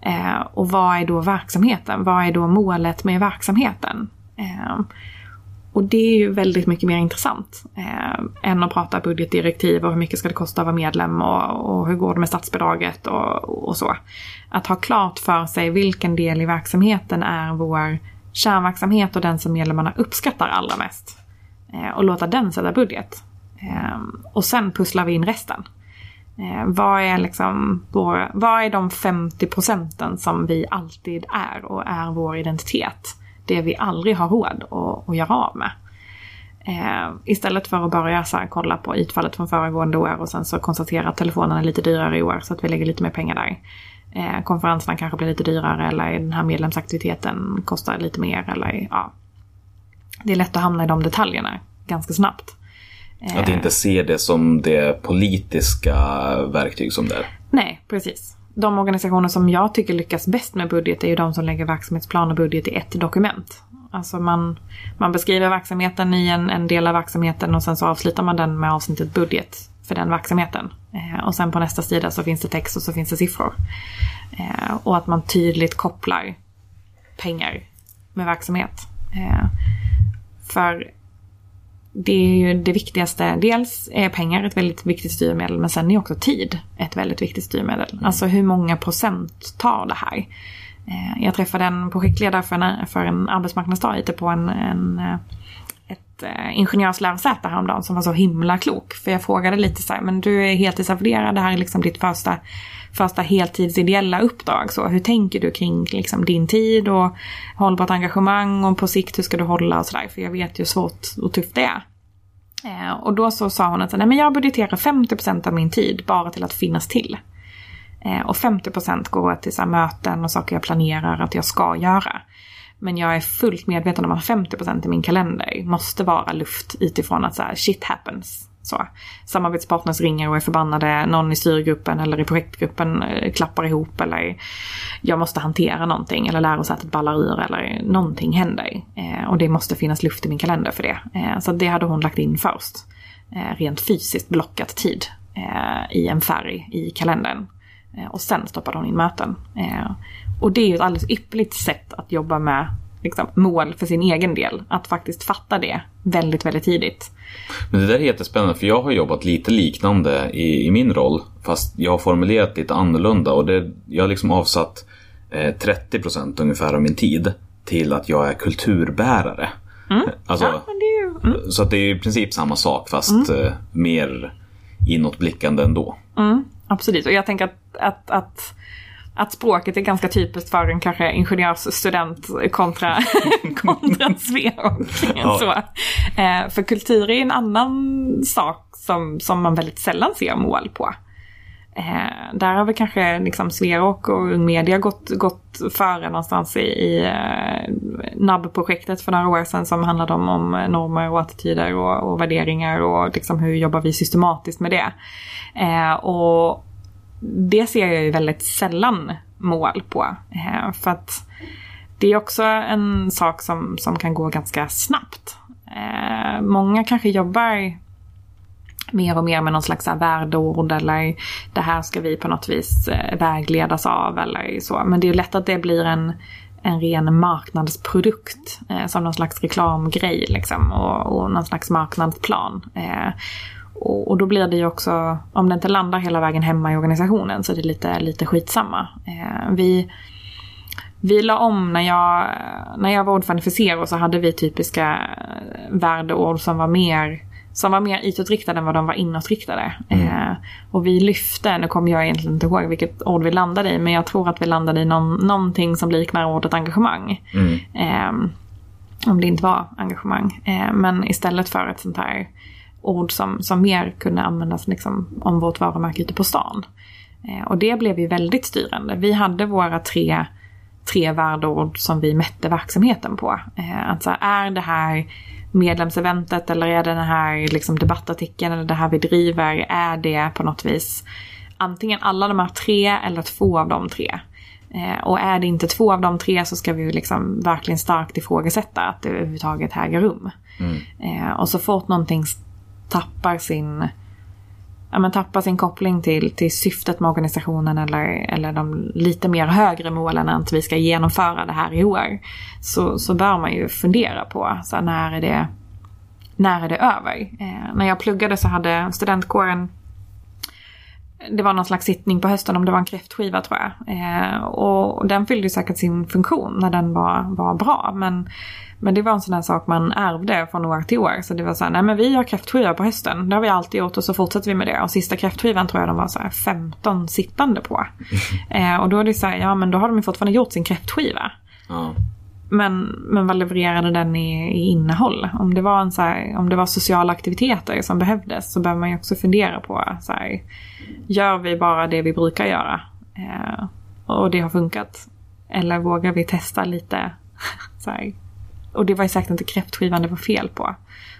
Eh, och vad är då verksamheten? Vad är då målet med verksamheten? Eh, och det är ju väldigt mycket mer intressant eh, än att prata budgetdirektiv och hur mycket ska det kosta att vara medlem och, och hur går det med statsbidraget och, och, så. Att ha klart för sig vilken del i verksamheten är vår kärnverksamhet och den som medlemmarna uppskattar allra mest. Eh, och låta den sätta budget. Eh, och sen pusslar vi in resten. Eh, vad, är liksom vår, vad är de 50 procenten som vi alltid är och är vår identitet? Det vi aldrig har råd att, att göra av med. Eh, istället för att börja så här, kolla på utfallet från föregående år och sen så konstatera att telefonen är lite dyrare i år så att vi lägger lite mer pengar där. Eh, konferenserna kanske blir lite dyrare eller den här medlemsaktiviteten kostar lite mer eller ja. Det är lätt att hamna i de detaljerna ganska snabbt. Att inte se det som det politiska verktyg som det är. Nej, precis. De organisationer som jag tycker lyckas bäst med budget är ju de som lägger verksamhetsplan och budget i ett dokument. Alltså man, man beskriver verksamheten i en, en del av verksamheten och sen så avslutar man den med avsnittet budget för den verksamheten. Eh, och sen på nästa sida så finns det text och så finns det siffror. Eh, och att man tydligt kopplar pengar med verksamhet. Eh, för det är ju det viktigaste. Dels är pengar ett väldigt viktigt styrmedel men sen är också tid ett väldigt viktigt styrmedel. Mm. Alltså hur många procent tar det här? Eh, jag träffade en projektledare för en, för en arbetsmarknadsdag ute på en, en eh, ett eh, ingenjörslärosäte häromdagen som var så himla klok. För jag frågade lite så här, men du är heltidsarvoderad, det här är liksom ditt första, första heltidsideella uppdrag. Så hur tänker du kring liksom, din tid och hållbart engagemang och på sikt hur ska du hålla och sådär. För jag vet ju hur svårt och tufft det är. Eh, och då så sa hon att nej, men jag budgeterar 50% av min tid bara till att finnas till. Eh, och 50% går till så möten och saker jag planerar att jag ska göra. Men jag är fullt medveten om att 50% i min kalender måste vara luft utifrån att så här, shit happens. Så. Samarbetspartners ringer och är förbannade. Någon i styrgruppen eller i projektgruppen eh, klappar ihop eller jag måste hantera någonting eller lärosätet ballar ur eller någonting händer. Eh, och det måste finnas luft i min kalender för det. Eh, så det hade hon lagt in först. Eh, rent fysiskt blockat tid eh, i en färg i kalendern. Eh, och sen stoppade hon in möten. Och det är ju ett alldeles ypperligt sätt att jobba med liksom, mål för sin egen del. Att faktiskt fatta det väldigt, väldigt tidigt. Men det där är jättespännande för jag har jobbat lite liknande i, i min roll. Fast jag har formulerat lite annorlunda och det, jag har liksom avsatt eh, 30% ungefär av min tid till att jag är kulturbärare. Alltså, Ja, ju... Mm. Så att det är i princip samma sak fast eh, mer inåtblickande ändå. Mm, absolut, och jag tänker att, att, att, att språket är ganska typiskt för en kanske ingenjörsstudent kontra, kontra Sverok. Ja. Eh, för kultur är en annan sak som, som man väldigt sällan ser mål på. Eh, där har väl kanske liksom Sverok och Ung Media gått, gått före någonstans i, i eh, NAB-projektet för några år sedan som handlade om, om normer och attityder och, och värderingar och liksom hur jobbar vi systematiskt med det. Eh, och det ser jag ju väldigt sällan mål på. Eh, för att det är också en sak som, som kan gå ganska snabbt. Eh, många kanske jobbar mer och mer med någon slags värdeord eller det här ska vi på något vis eh, vägledas av eller så. Men det är lätt att det blir en, en ren marknadsprodukt eh, som någon slags reklamgrej liksom och, och någon slags marknadsplan. Eh, och, och då blir det ju också, om det inte landar hela vägen hemma i organisationen så är det lite, lite skitsamma. Eh, vi, vi la om när jag, när jag var ordförande för Zero så hade vi typiska eh, värdeord som var mer som var mer utåtriktade än vad de var inåtriktade. Eh, och vi lyfte, nu kommer jag egentligen inte ihåg vilket ord vi landade i, men jag tror att vi landade i någon, någonting som liknar ordet engagemang. Eh, om det inte var engagemang. Eh, men istället för ett sånt här ord som, som mer kunde användas liksom, om vårt varumärke ute på stan. Eh, och det blev ju väldigt styrande. Vi hade våra tre, tre värdeord som vi mätte verksamheten på. Att så här, är det här medlemseventet eller är det den här liksom, debattartikeln eller det här vi driver, är det på något vis antingen alla de här tre eller två av de tre. Eh, och är det inte två av de tre så ska vi liksom verkligen starkt ifrågasätta att det överhuvudtaget äger rum. Eh, och så fort någonting tappar sin ja, men tappar sin koppling till, till syftet med organisationen eller, eller de lite mer högre målen än att vi ska genomföra det här i år. Så, så bör man ju fundera på så här, när, är det, när är det över? Eh, när jag pluggade så hade studentkåren det var någon slags sittning på hösten om det var en kräftskiva tror jag. Eh, och den fyllde säkert sin funktion när den var, var bra. Men, men det var en sån här sak man ärvde från år till år. Så det var så här, nej men vi har kräftskiva på hösten. Det har vi alltid gjort och så fortsätter vi med det. Och sista kräftskivan tror jag de var så här 15 sittande på. Eh, och då är det så här, ja men då har de ju fortfarande gjort sin kräftskiva. Ja. Men, men vad levererade den i, i innehåll? Om det, var en så här, om det var sociala aktiviteter som behövdes så behöver man ju också fundera på så här, gör vi bara det vi brukar göra? Eh, och det har funkat. Eller vågar vi testa lite? så här. Och det var ju säkert inte kräftskivan det var fel på.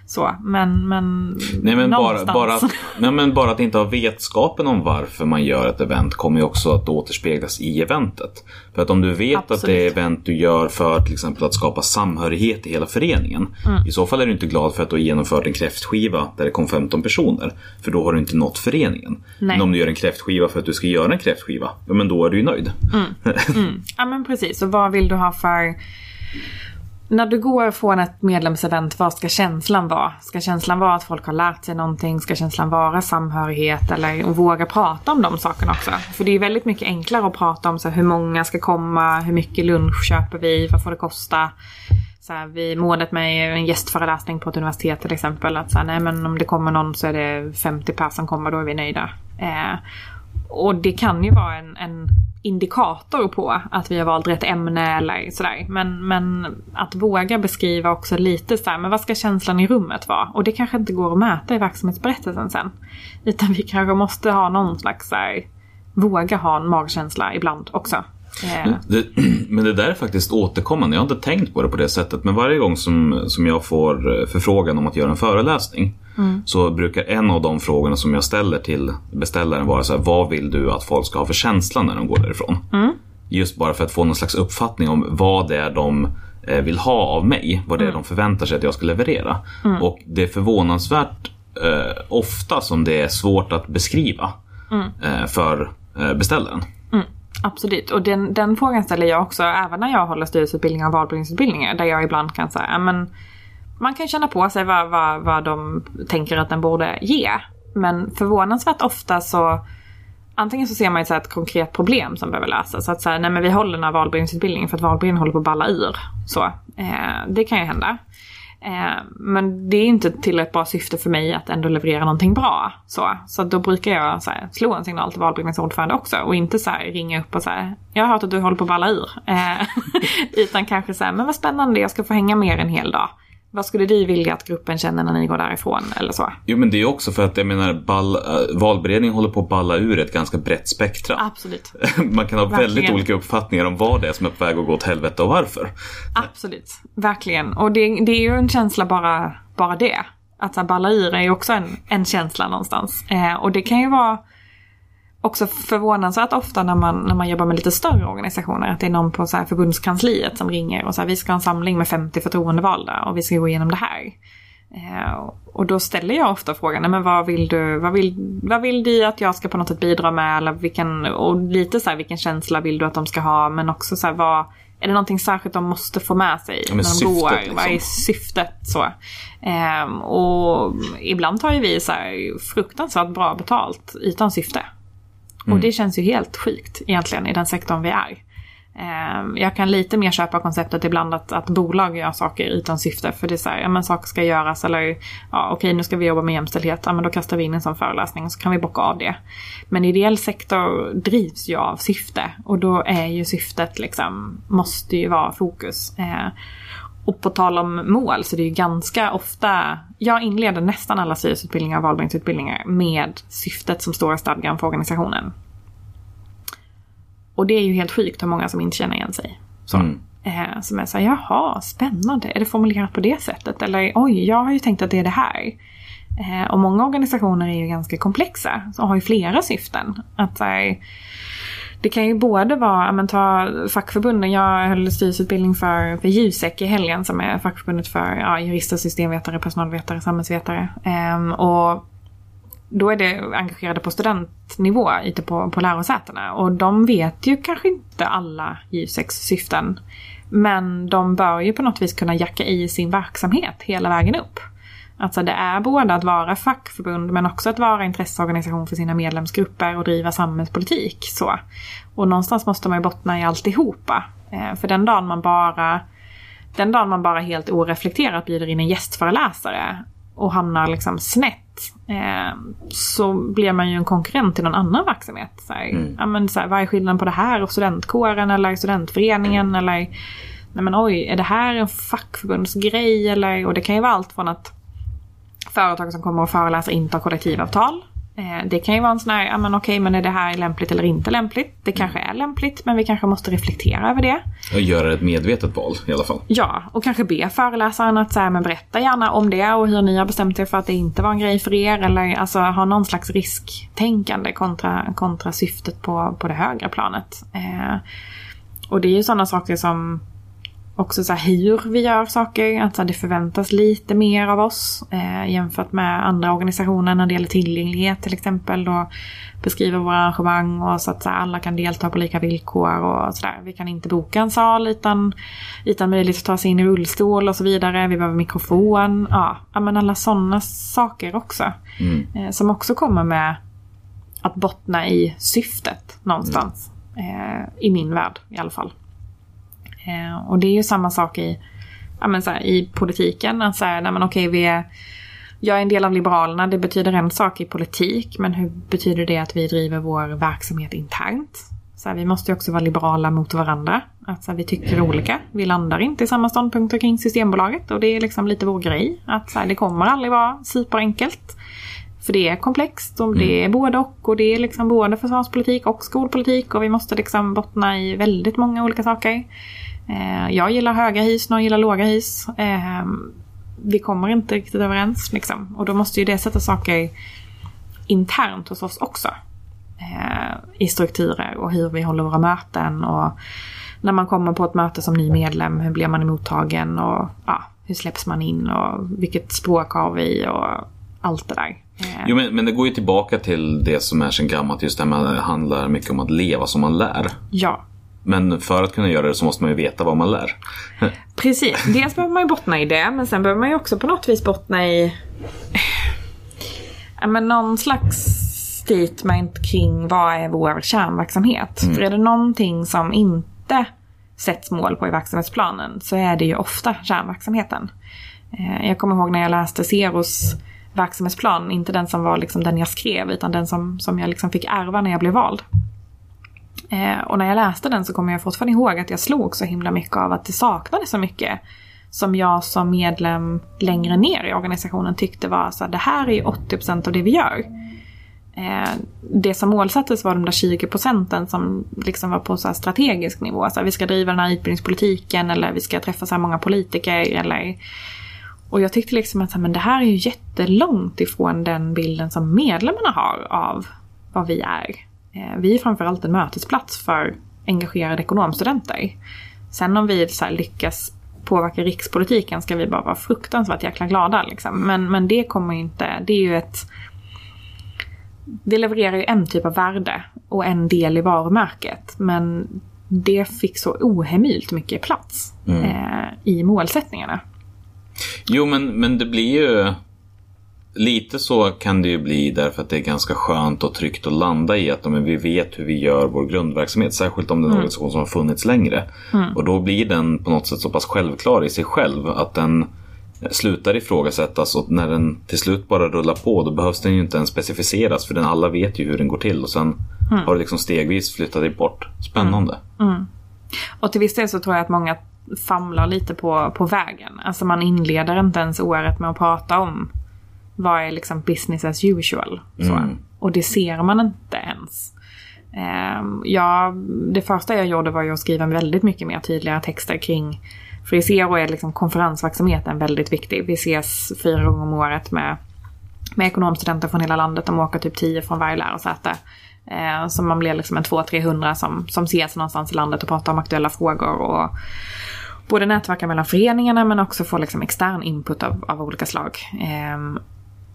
Så, men, men, Nej, men bara, någonstans. bara, att, nej, men bara att inte ha vetskapen om varför man gör ett event kommer ju också att återspeglas i eventet. För att om du vet att det är Absolut. event du gör för till exempel att skapa samhörighet i hela föreningen. Mm. I så fall är du inte glad för att du har genomfört en kräftskiva där det kom 15 personer. För då har du inte nått föreningen. Nej. Men om du gör en kräftskiva för att du ska göra en kräftskiva, ja men då är du ju nöjd. Ja men precis, och vad vill du ha för... När du går från ett medlemsevent, vad ska känslan vara? Ska känslan vara att folk har lärt sig någonting? Ska känslan vara samhörighet? Eller våga prata om de sakerna också? För det är ju väldigt mycket enklare att prata om så här, hur många ska komma, hur mycket lunch köper vi, vad får det kosta? Så här, vi målet med en gästföreläsning på ett universitet till exempel. Att så här, nej men om det kommer någon så är det 50 personer som kommer, då är vi nöjda. Eh, och det kan ju vara en, en indikator på att vi har valt rätt ämne eller sådär. Men, men att våga beskriva också lite så här, men vad ska känslan i rummet vara? Och det kanske inte går att mäta i verksamhetsberättelsen sen. Utan vi kanske måste ha någon slags så här, våga ha en magkänsla ibland också. Eh, Det, men det där är faktiskt återkommande. Jag har inte tänkt på det på det sättet. Men varje gång som, som jag får eh, förfrågan om att göra en föreläsning. så brukar en av de frågorna som jag ställer till beställaren vara så här, vad vill du att folk ska ha för känsla när de går därifrån? Just bara för att få någon slags uppfattning om vad det är de eh, vill ha av mig, vad det är de förväntar sig att jag ska leverera. Och det är förvånansvärt eh, ofta som det är svårt att beskriva eh, för eh, beställaren. Absolut, och den, den frågan ställer jag också även när jag håller styrelseutbildningar och valberedningsutbildningar där jag ibland kan säga, ja, men man kan känna på sig vad, vad, vad de tänker att den borde ge. Men förvånansvärt ofta så Antingen så ser man ett, så ett konkret problem som behöver lösas. Så att säga, nej men vi håller den här valberedningsutbildningen för att valberedningen håller på att balla ur. Så, eh, det kan ju hända. Eh, men det är inte till ett bra syfte för mig att ändå leverera någonting bra. Så, så då brukar jag så här, slå en signal till valberedningsordförande också och inte så här, ringa upp och säga jag har hört att du håller på att balla ur. Eh, utan kanske säga men vad spännande jag ska få hänga med er en hel dag. Vad skulle du vilja att gruppen känner när ni går därifrån eller så? Jo men det är också för att jag menar ball, äh, valberedningen håller på att balla ur ett ganska brett spektra. Absolut. Man kan ha väldigt Verkligen. olika uppfattningar om vad det är som är på väg att gå åt helvete och varför. Absolut, verkligen. Och det, det är ju en känsla bara, bara det. Att så balla ur är ju också en, en känsla någonstans. Eh, och det kan ju vara också förvånansvärt ofta när man, när man jobbar med lite större organisationer. Att det är någon på så här förbundskansliet som ringer och säger vi ska ha en samling med 50 förtroendevalda och vi ska gå igenom det här. Eh, och då ställer jag ofta frågan, "Nej, men vad vill du, vad vill, vad vill du att jag ska på något sätt bidra med? Eller vilken, och lite så här, vilken känsla vill du att de ska ha? Men också så här, vad, är det någonting särskilt de måste få med sig Ja, när de syftet, går? liksom. Vad är syftet? Så. Ehm, och ibland tar ju vi så fruktansvärt bra betalt utan syfte. Och det känns ju helt sjukt egentligen i den sektorn vi är. Ehm, Jag kan lite mer köpa konceptet ibland att, att bolag gör saker utan syfte. För det är så här, ja men saker ska göras eller ja okej nu ska vi jobba med jämställdhet. Ja men då kastar vi in en sån föreläsning och så kan vi bocka av det. Men ideell sektor drivs ju av syfte. Och då är ju syftet liksom, måste ju vara fokus. Eh, och på tal om mål så det är ju ganska ofta, jag inleder nästan alla styrelseutbildningar och valberedningsutbildningar med syftet som står i stadgan för organisationen. Och det är ju helt sjukt hur många som inte känner igen sig. Så. Mm. Eh, som är såhär, jaha, spännande. Är det formulerat på det sättet? Eller oj, jag har ju tänkt att det är det här. Eh, och många organisationer är ju ganska komplexa. Så har ju flera syften. Att så här, det kan ju både vara, men ta fackförbunden. Jag höll styrelseutbildning för, för Jusek i helgen som är fackförbundet för ja, jurister, systemvetare, personalvetare, samhällsvetare. Ehm, och då är det engagerade på studentnivå ute på, på lärosätena. Och de vet ju kanske inte alla Juseks syften. Men de bör ju på något vis kunna jacka i sin verksamhet hela vägen upp. Alltså det är både att vara fackförbund men också att vara intresseorganisation för sina medlemsgrupper och driva samhällspolitik. Så. Och någonstans måste man ju bottna i alltihopa. Eh, för den dagen man bara den dagen man bara helt oreflekterat bjuder in en gästföreläsare och hamnar liksom snett eh, så blir man ju en konkurrent till någon annan verksamhet. Så här, ja, men så här, vad är skillnaden på det här och studentkåren eller studentföreningen eller nej men oj, är det här en fackförbundsgrej eller och det kan ju vara allt från att företag som kommer och föreläser inte har kollektivavtal. Eh, Det kan ju vara en sån här, ja men okej men är det här lämpligt eller inte lämpligt? Det kanske är lämpligt men vi kanske måste reflektera över det. Och göra ett medvetet val i alla fall. Ja, och kanske be föreläsaren att säga men berätta gärna om det och hur ni har bestämt er för att det inte var en grej för er. Eller alltså ha någon slags risktänkande kontra, kontra syftet på, på det högre planet. Eh, och det är ju sådana saker som också så hur vi gör saker. Att så det förväntas lite mer av oss eh, jämfört med andra organisationer när det gäller tillgänglighet till exempel. Då beskriver våra arrangemang och så att så alla kan delta på lika villkor och sådär. Vi kan inte boka en sal utan, utan möjlighet att ta sig in i rullstol och så vidare. Vi behöver mikrofon. Ja, men alla sådana saker också. Eh, som också kommer med att bottna i syftet någonstans. Eh, I min värld i alla fall. Eh, och det är ju samma sak i, ja, men så här, i politiken. Att säga, nej men okej, vi är, jag är en del av Liberalerna. Det betyder en sak i politik. Men hur betyder det att vi driver vår verksamhet internt? Så här, vi måste ju också vara liberala mot varandra. Att så här, vi tycker olika. Vi landar inte i samma ståndpunkter kring Systembolaget. Och det är liksom lite vår grej. Att så här, det kommer aldrig vara superenkelt. För det är komplext och det är både och. Och det är liksom både försvarspolitik och skolpolitik. Och vi måste liksom bottna i väldigt många olika saker. Eh, jag gillar höga hus, någon gillar låga hus. Eh, vi kommer inte riktigt överens. Liksom. Och då måste ju det sätta saker internt hos oss också. Eh, I strukturer och hur vi håller våra möten och när man kommer på ett möte som ny medlem, hur blir man emottagen och ja, hur släpps man in och vilket språk har vi och allt det där. Jo, men, men det går ju tillbaka till det som är sedan gammalt. Just det här med att det handlar mycket om att leva som man lär. Ja, Men för att kunna göra det så måste man ju veta vad man lär. Precis, dels behöver man ju bottna i det men sen behöver man ju också på något vis bottna i men någon slags statement kring vad är vår kärnverksamhet. För är det någonting som inte sätts mål på i verksamhetsplanen så är det ju ofta kärnverksamheten. Eh, Jag kommer ihåg när jag läste Zeros verksamhetsplan, inte den som var liksom den jag skrev utan den som, som jag liksom fick ärva när jag blev vald. Eh, och när jag läste den så kommer jag fortfarande ihåg att jag slog så himla mycket av att det saknades så mycket som jag som medlem längre ner i organisationen tyckte var så här, det här är ju 80% av det vi gör. Eh, det som målsattes var de där 20 procenten som liksom var på så här strategisk nivå. Så här, vi ska driva den här utbildningspolitiken eller vi ska träffa så här många politiker. Eller... Och jag tyckte liksom att så här, men det här är ju jättelångt ifrån den bilden som medlemmarna har av vad vi är. Eh, vi är framförallt en mötesplats för engagerade ekonomstudenter. Sen om vi så lyckas påverka rikspolitiken ska vi bara vara fruktansvärt jäkla glada. Liksom. Men, men det kommer inte, det är ju ett det levererar ju en typ av värde och en del i varumärket. Men det fick så ohemult mycket plats eh, i målsättningarna. Jo, men, men det blir ju... Lite så kan det ju bli därför att det är ganska skönt och tryggt att landa i att men, vi vet hur vi gör vår grundverksamhet. Särskilt om det är en organisation som har funnits längre. Och då blir den på något sätt så pass självklar i sig själv att den slutar ifrågasättas och när den till slut bara rullar på då behövs den ju inte ens specificeras för den alla vet ju hur den går till och sen har det liksom stegvis flyttat dig bort. Spännande. Och till viss del så tror jag att många famlar lite på, på vägen. Alltså man inleder inte ens året med att prata om vad är liksom business as usual. Så. Och det ser man inte ens. Ehm, ja, det första jag gjorde var ju att skriva väldigt mycket mer tydliga texter kring för i Zero är liksom konferensverksamheten väldigt viktig. Vi ses fyra gånger om året med, med ekonomstudenter från hela landet. De åker typ tio från varje lärosäte. Eh, så man blir liksom en 200-300 som, som ses någonstans i landet och pratar om aktuella frågor. Och både nätverka mellan föreningarna men också få liksom extern input av, av olika slag. Eh,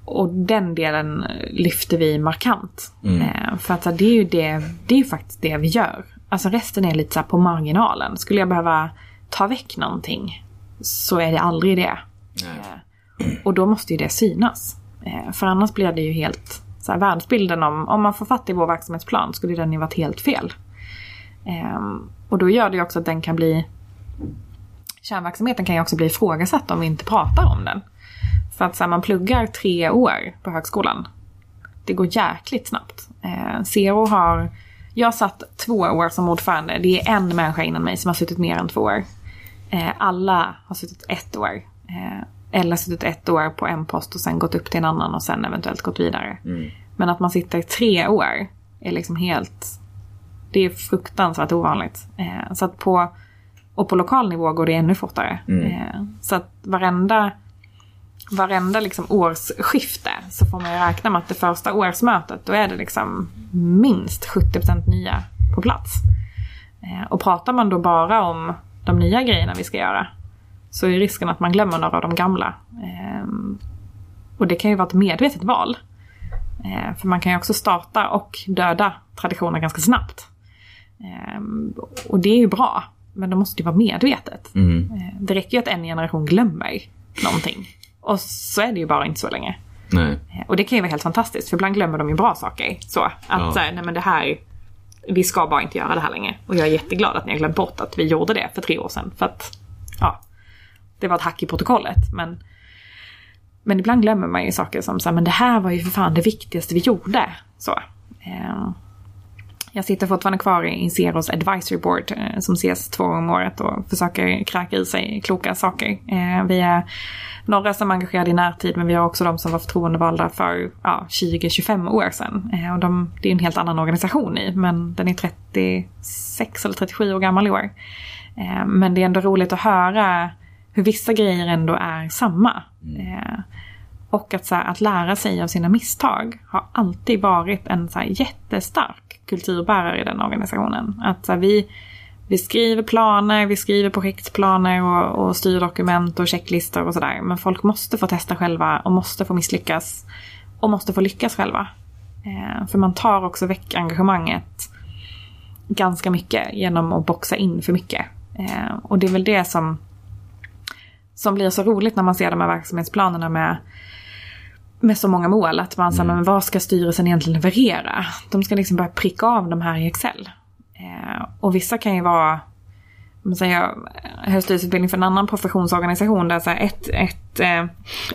och den delen lyfter vi markant. Eh, för att det är ju det, det är ju faktiskt det vi gör. Alltså resten är lite så på marginalen. Skulle jag behöva ta väck någonting så är det aldrig det. Eh, och då måste ju det synas. Eh, för annars blir det ju helt så här, världsbilden om, om man får fatt i vår verksamhetsplan skulle den ju varit helt fel. Eh, och då gör det ju också att den kan bli Kärnverksamheten kan ju också bli ifrågasatt om vi inte pratar om den. För att så här, man pluggar tre år på högskolan. Det går jäkligt snabbt. Eh, Zero har... Jag satt två år som ordförande. Det är en människa innan mig som har suttit mer än två år. Eh, alla har suttit ett år. Eh, eller suttit ett år på en post och sen gått upp till en annan och sen eventuellt gått vidare. Men att man sitter tre år är liksom helt... Det är fruktansvärt ovanligt. Eh, så att på, och på lokal nivå går det ännu fortare. Eh, så att varenda, varenda liksom årsskifte så får man ju räkna med att det första årsmötet då är det liksom minst 70% nya på plats. Eh, och pratar man då bara om de nya grejerna vi ska göra så är risken att man glömmer några av de gamla. Eh, och det kan ju vara ett medvetet val. Eh, för man kan ju också starta och döda traditioner ganska snabbt. Och det är ju bra, men det måste ju vara medvetet. Eh, det räcker ju att en generation glömmer någonting. Och så är det ju bara inte så länge. Nej. Eh, Och det kan ju vara helt fantastiskt, för ibland glömmer de ju bra saker. Så att Ja. så här, nej men det här, vi ska bara inte göra det här längre. Och jag är jätteglad att ni har glömt bort att vi gjorde det för tre år sedan. För att, ja, det var ett hack i protokollet. Men, men ibland glömmer man ju saker som så här, men det här var ju för fan det viktigaste vi gjorde. Så. Eh, jag sitter fortfarande kvar i Zeros advisory board eh, som ses två gånger om året och försöker kräka i sig kloka saker. Eh, vi är några som är engagerade i närtid men vi har också de som var förtroendevalda för ja, 20-25 år sedan. Eh, och de, det är en helt annan organisation i men den är 36 eller 37 år gammal i år. Men det är ändå roligt att höra hur vissa grejer ändå är samma. Eh, och att, så här, att lära sig av sina misstag har alltid varit en så här, jättestark kulturbärare i den organisationen. Att så här, vi, vi skriver planer, vi skriver projektplaner och, och styrdokument och checklistor och sådär. Men folk måste få testa själva och måste få misslyckas. Och måste få lyckas själva. Eh, för man tar också väck engagemanget ganska mycket genom att boxa in för mycket. Eh, och det är väl det som, som blir så roligt när man ser de här verksamhetsplanerna med med så många mål att man säger, men vad ska styrelsen egentligen leverera? De ska liksom börja pricka av de här i Excel. Eh, och vissa kan ju vara, om säger, höststyrelseutbildning för en annan professionsorganisation där så här, ett, ett, eh,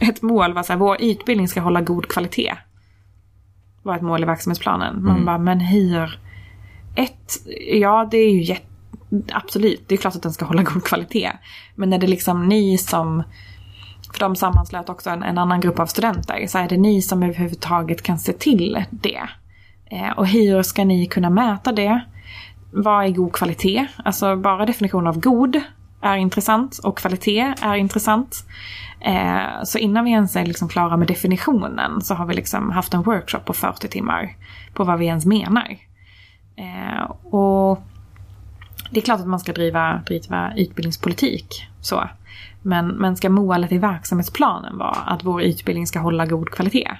ett mål var så här, vår utbildning ska hålla god kvalitet. Var ett mål i verksamhetsplanen. Man bara, men hur? Ett, ja det är ju jätte, absolut, det är klart att den ska hålla god kvalitet. Men är det liksom ni som de sammanslöt också en, en annan grupp av studenter. Så är det ni som överhuvudtaget kan se till det. Eh, och hur ska ni kunna mäta det? Vad är god kvalitet? Alltså bara definitionen av god är intressant och kvalitet är intressant. Eh, så innan vi ens är liksom klara med definitionen så har vi liksom haft en workshop på 40 timmar på vad vi ens menar. Eh, och det är klart att man ska driva, driva utbildningspolitik. Så. Men, men ska målet i verksamhetsplanen vara att vår utbildning ska hålla god kvalitet?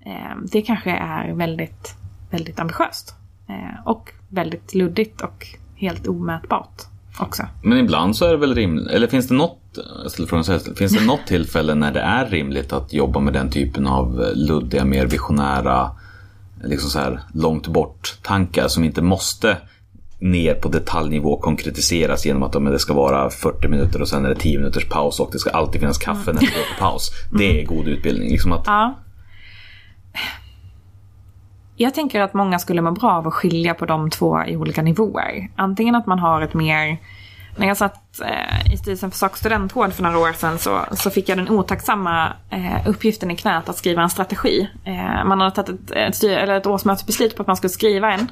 Eh, det kanske är väldigt, väldigt ambitiöst. Eh, och väldigt luddigt och helt omätbart också. Men ibland så är det väl rimligt, eller finns det något, jag ställer frågan så här, finns det något tillfälle när det är rimligt att jobba med den typen av luddiga, mer visionära, liksom så här långt bort tankar som inte måste ner på detaljnivå konkretiseras genom att det ska vara 40 minuter och sen är det 10 minuters paus och det ska alltid finnas kaffe när det går på paus. Det är god utbildning. Liksom att, Ja. Jag tänker att många skulle må bra av att skilja på de två i olika nivåer. Antingen att man har ett mer... När jag satt eh, i styrelsen för Sak studentkår för några år sedan så, så fick jag den otacksamma eh, uppgiften i knät att skriva en strategi. Eh, man hade tagit ett, ett, styr, eller ett årsmötesbeslut på att man skulle skriva en.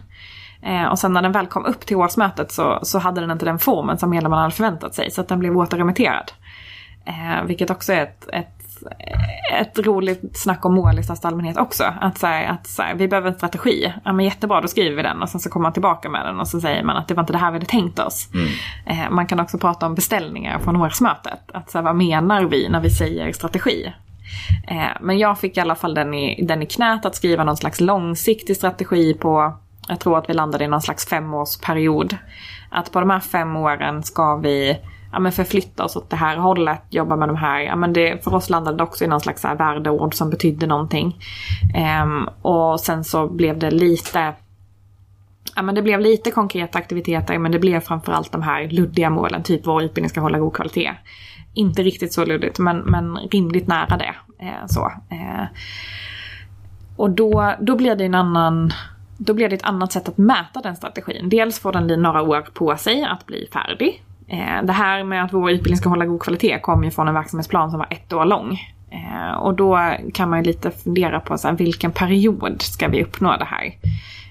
Eh, och sen när den väl kom upp till årsmötet så, så hade den inte den formen som medlemmarna hade förväntat sig. Så att den blev återremitterad. Eh, vilket också är ett, ett, ett roligt snack om mål i största allmänhet också. Att, så här, att så här, vi behöver en strategi. Ja men jättebra, då skriver vi den och sen så kommer man tillbaka med den och så säger man att det var inte det här vi hade tänkt oss. Eh, man kan också prata om beställningar från årsmötet. Att så här, vad menar vi när vi säger strategi? Eh, men jag fick i alla fall den i, den i knät att skriva någon slags långsiktig strategi på jag tror att vi landade i någon slags femårsperiod. Att på de här fem åren ska vi ja, men förflytta oss åt det här hållet, jobba med de här. Ja, men det, för oss landade det också i någon slags här värdeord som betydde någonting. Um, och sen så blev det lite Ja, men det blev lite konkreta aktiviteter men det blev framförallt de här luddiga målen, typ vår utbildning ska hålla god kvalitet. Inte riktigt så luddigt men, men rimligt nära det. Eh, så. Eh, och då, då blir det en annan då blir det ett annat sätt att mäta den strategin. Dels får den några år på sig att bli färdig. Eh, det här med att vår utbildning ska hålla god kvalitet kommer ju från en verksamhetsplan som var ett år lång. Eh, och då kan man ju lite fundera på så här, vilken period ska vi uppnå det här?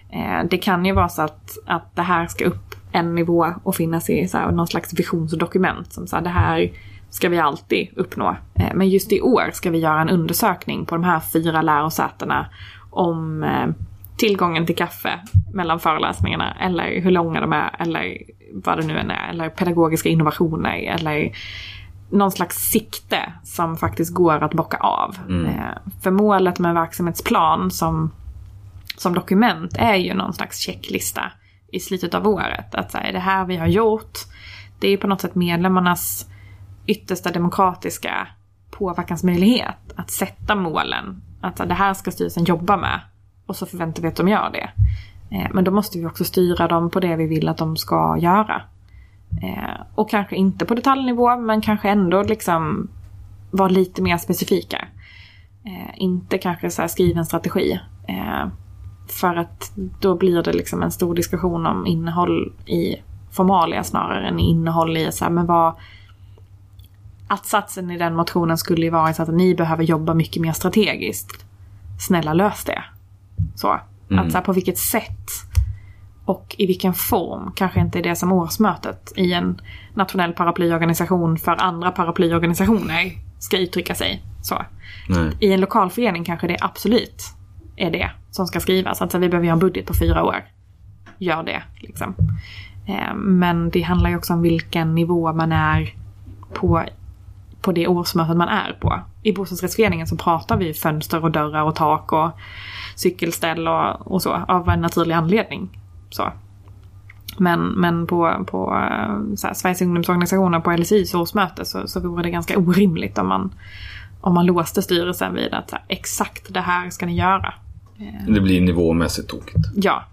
Eh, det kan ju vara så att, att det här ska upp en nivå och finnas i så här, någon slags visionsdokument. Som så här, det här ska vi alltid uppnå. Men just i år ska vi göra en undersökning på de här fyra lärosätena om tillgången till kaffe mellan föreläsningarna eller hur långa de är eller vad det nu än är. Eller pedagogiska innovationer eller någon slags sikte som faktiskt går att bocka av. Mm. För målet med en verksamhetsplan som, som dokument är ju någon slags checklista i slutet av året. Att säga, det här vi har gjort, det är på något sätt medlemmarnas yttersta demokratiska påverkansmöjlighet att sätta målen. Att det här ska styrelsen jobba med och så förväntar vi att de gör det. Eh, men då måste vi också styra dem på det vi vill att de ska göra. Eh, och kanske inte på detaljnivå men kanske ändå liksom vara lite mer specifika. Eh, inte kanske så här skriva en strategi. För att då blir det liksom en stor diskussion om innehåll i formalia snarare än innehåll i så här, men vad... Att-satsen i den motionen skulle ju vara så att ni behöver jobba mycket mer strategiskt. Snälla lös det. Så. Mm. Att så här, på vilket sätt och i vilken form kanske inte är det som årsmötet i en nationell paraplyorganisation för andra paraplyorganisationer ska uttrycka sig. Så. Nej. I en lokal förening kanske det absolut är det som ska skrivas. Alltså vi behöver göra en budget på fyra år. Gör det liksom. Eh, Men det handlar ju också om vilken nivå man är på, på det årsmötet man är på. I bostadsrättsföreningen så pratar vi fönster och dörrar och tak och cykelställ och, och så av en naturlig anledning. Så. Men, men på, på eh, här, Sveriges ungdomsorganisationer på LSIs årsmöte så, så vore det ganska orimligt om man, om man låste styrelsen vid att här, exakt det här ska ni göra. Det blir nivåmässigt tokigt. Ja.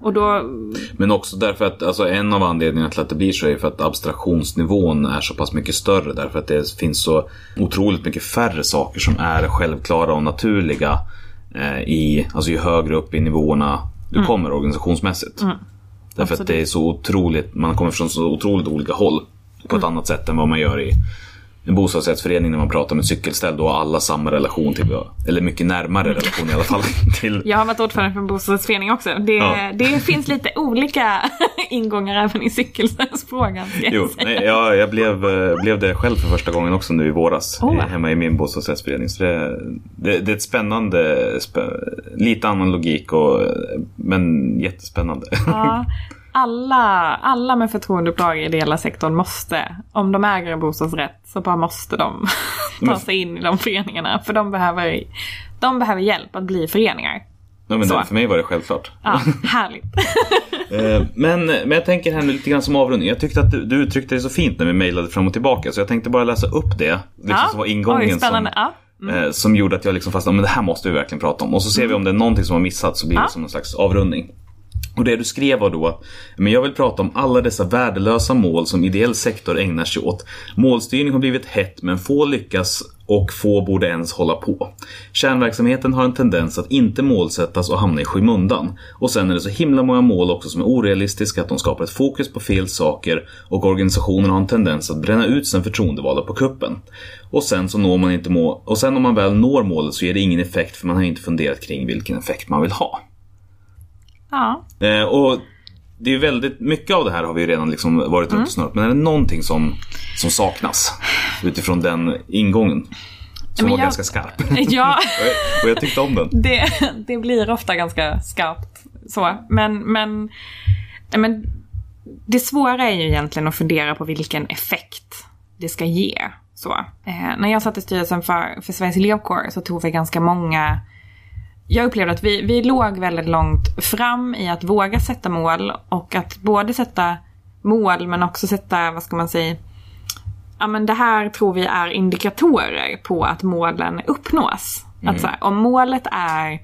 Och då, Men också därför att alltså en av anledningarna till att det blir så är för att abstraktionsnivån är så pass mycket större. Därför att det finns så otroligt mycket färre saker som är självklara och naturliga. Eh, i, alltså ju högre upp i nivåerna du kommer organisationsmässigt. Därför att det är så otroligt, man kommer från så otroligt olika håll. På ett annat sätt än vad man gör i en bostadsrättsförening när man pratar med cykelställ. Då har alla samma relation till, eller mycket närmare relation i alla fall. Till, jag har varit ordförande för en bostadsrättsförening också. Det, Ja. det finns lite olika ingångar även i cykelställsfrågan. Jo, nej, jag, jag blev, eh, blev det själv för första gången också nu i våras. Oh. Hemma i min bostadsrättsförening. Så det, det, det är ett spännande, spä, lite annan logik och, eh, men jättespännande. Ja, alla, alla med förtroendeuppdrag i ideella sektorn måste, om de äger en bostadsrätt, så bara måste de ta sig in i de föreningarna. För de behöver, de behöver hjälp att bli föreningar. Ja, men det, för mig var det självklart. Ja, härligt. Eh, men, men jag tänker här nu lite grann som avrundning. Jag tyckte att du, du uttryckte det så fint när vi mejlade fram och tillbaka. Så jag tänkte bara läsa upp det. Liksom Ja. som var ingången Oj, som. Ja. eh, som gjorde att jag liksom fastnade. Men det här måste vi verkligen prata om. Och så ser vi om det är någonting som har missats så blir det Ja. som någon slags avrundning. Och det du skrev var då att men jag vill prata om alla dessa värdelösa mål som ideell sektor ägnar sig åt. Målstyrning har blivit hett men få lyckas och få borde ens hålla på. Kärnverksamheten har en tendens att inte målsättas och hamna i skymundan. Och sen är det så himla många mål också som är orealistiska att de skapar ett fokus på fel saker och organisationen har en tendens att bränna ut sin förtroendevalda på kuppen. Och sen så når man inte mål och sen om man väl når målet så ger det ingen effekt för man har inte funderat kring vilken effekt man vill ha. Ja. Eh, och det är väldigt mycket av det här har vi ju redan liksom varit runt och snurrat. Men är det någonting som, som saknas utifrån den ingången? Som men var jag- ganska skarp. ja. och, jag, tyckte om den. det, det blir ofta ganska skarpt. Så. Men, men, men det svåra är ju egentligen att fundera på vilken effekt det ska ge. Så. Eh, när jag satt i styrelsen för, för Sveriges elevkår så tog vi ganska många jag upplevde att vi, vi låg väldigt långt fram i att våga sätta mål och att både sätta mål men också sätta, vad ska man säga, ja men det här tror vi är indikatorer på att målen uppnås. Att så här, om målet är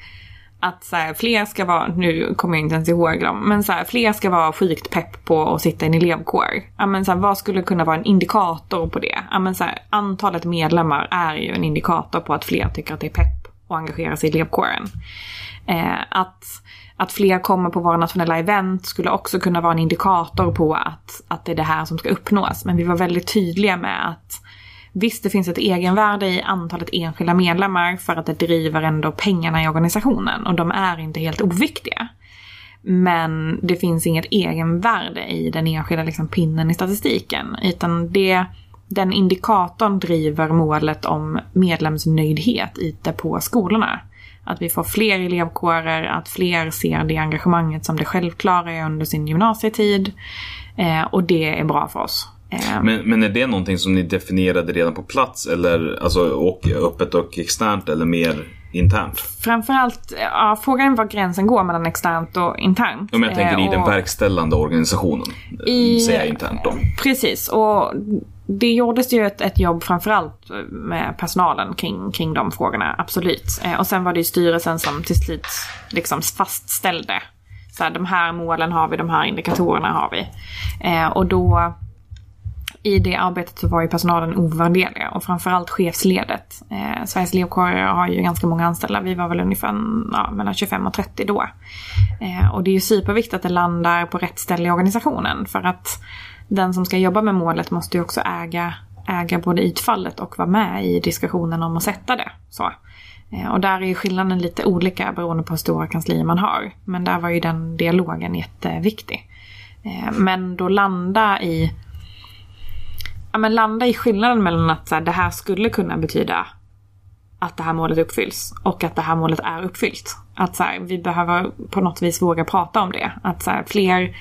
att så här, fler ska vara, nu kommer jag inte ens ihåg dem, men så här, fler ska vara sjukt pepp på att sitta i en elevkår. Ja, men så här, vad skulle kunna vara en indikator på det? Ja, men så antalet medlemmar är ju en indikator på att fler tycker att det är pepp och engagera sig i elevkåren. Eh, att, att fler kommer på våra nationella event skulle också kunna vara en indikator på att, att det är det här som ska uppnås. Men vi var väldigt tydliga med att visst, det finns ett egenvärde i antalet enskilda medlemmar för att det driver ändå pengarna i organisationen och de är inte helt oviktiga. Men det finns inget egenvärde i den enskilda liksom, pinnen i statistiken. Utan det, den indikatorn driver målet om medlemsnöjdhet ute på skolorna. Att vi får fler elevkårer, att fler ser det engagemanget som det självklara är under sin gymnasietid. Eh, och det är bra för oss. Eh, Men, men är det någonting som ni definierade redan på plats? Eller alltså och öppet och externt eller mer internt? Framförallt, ja, frågan är var gränsen går mellan externt och internt. Om jag tänker i Eh, den och- verkställande organisationen. I- Säger jag internt då. Precis, och det gjordes ju ett, ett jobb framförallt med personalen kring, kring de frågorna, absolut. Eh, och sen var det ju styrelsen som till slut liksom fastställde. Så här, de här målen har vi, de här indikatorerna har vi. Eh, och då i det arbetet så var ju personalen ovärderliga och framförallt chefsledet. Eh, Sveriges elevkårer har ju ganska många anställda. Vi var väl ungefär ja, mellan 25 och 30 då. Eh, och det är ju superviktigt att det landar på rätt ställe i organisationen för att den som ska jobba med målet måste ju också äga, äga både utfallet och vara med i diskussionen om att sätta det. Så. Eh, och där är ju skillnaden lite olika beroende på hur stora kanslier man har. Men där var ju den dialogen jätteviktig. Eh, men då landa i ja, men landa i skillnaden mellan att så här, det här skulle kunna betyda att det här målet uppfylls och att det här målet är uppfyllt. Att så här, vi behöver på något vis våga prata om det. Att så här, fler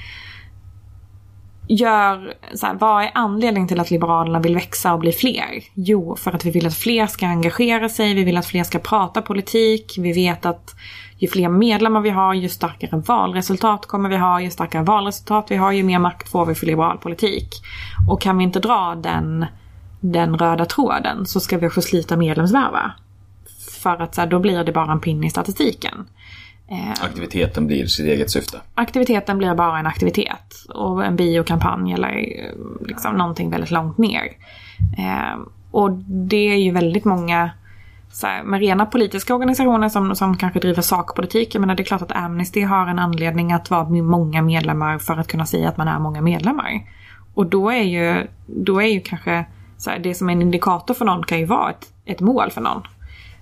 gör, så här, vad är anledningen till att Liberalerna vill växa och bli fler? Jo, för att vi vill att fler ska engagera sig, vi vill att fler ska prata politik, vi vet att ju fler medlemmar vi har, ju starkare valresultat kommer vi ha, ju starkare valresultat vi har, ju mer makt får vi för liberal politik. Och kan vi inte dra den, den röda tråden så ska vi också slita medlemsvärva. För att så här, då blir det bara en pinne i statistiken. Eh, Aktiviteten blir sitt eget syfte. aktiviteten blir bara en aktivitet och en biokampanj eller eh, liksom någonting väldigt långt ner. Eh, och det är ju väldigt många så här, med rena politiska organisationer som, som kanske driver sakpolitik. Jag menar det är klart att Amnesty har en anledning att vara med många medlemmar för att kunna säga att man är många medlemmar. Och då är ju, då är ju kanske så här, det som är en indikator för någon kan ju vara ett, ett mål för någon.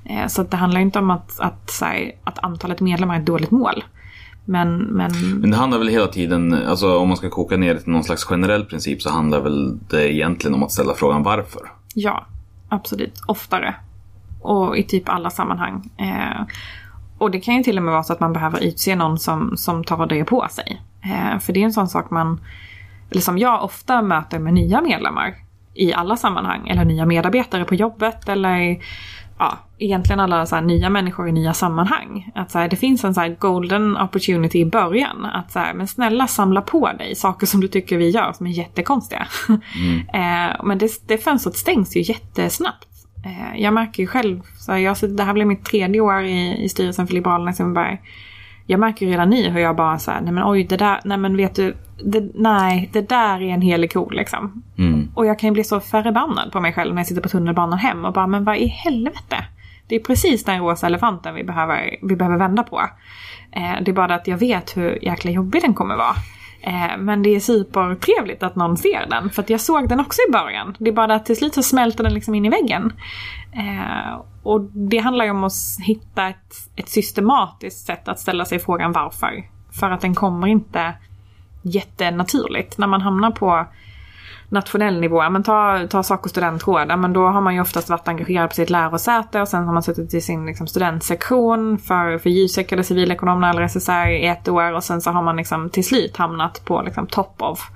Eh, Så det handlar inte om att, att, så här, att antalet medlemmar är ett dåligt mål. Men, men Men det handlar väl hela tiden, alltså om man ska koka ner det till någon slags generell princip så handlar väl det egentligen om att ställa frågan varför. ja, absolut. Oftare. Och i typ alla sammanhang. Eh, och det kan ju till och med vara så att man behöver utse någon som, som tar det på sig. Eh, för det är en sån sak man, eller som jag ofta möter med nya medlemmar i alla sammanhang. Eller nya medarbetare på jobbet eller ja, egentligen alla så nya människor i nya sammanhang. Att så här, det finns en så golden opportunity i början. Att så här, men snälla samla på dig saker som du tycker vi gör som är jättekonstiga. eh, men det, det fönstret stängs ju jättesnabbt. Eh, jag märker ju själv, så här, jag, det här blir mitt tredje år i, i styrelsen för Liberalerna i Sundbyberg. Jag märker ju redan nu hur jag bara så här, nej men oj det där, nej men vet du, det, nej det där är en helig ko liksom. Mm. Och jag kan ju bli så förbannad på mig själv när jag sitter på tunnelbanan hem och bara, men vad i helvete? Det är precis den rosa elefanten vi behöver, vi behöver vända på. Eh, det är bara det att jag vet hur jäkla jobbig den kommer vara. Eh, men det är supertrevligt att någon ser den. För att jag såg den också i början. Det är bara det att till slut så smälter den liksom in i väggen. Eh, och det handlar ju om att hitta ett, ett systematiskt sätt att ställa sig frågan varför. För att den kommer inte jättenaturligt. När man hamnar på nationell nivå, men ta, ta sak och studentråd, men då har man ju oftast varit engagerad på sitt lärosäte och sen har man suttit i sin liksom, studentsektion för, för JUSEK eller civilekonomerna eller SSR i ett år och sen så har man liksom till slut hamnat på liksom, top of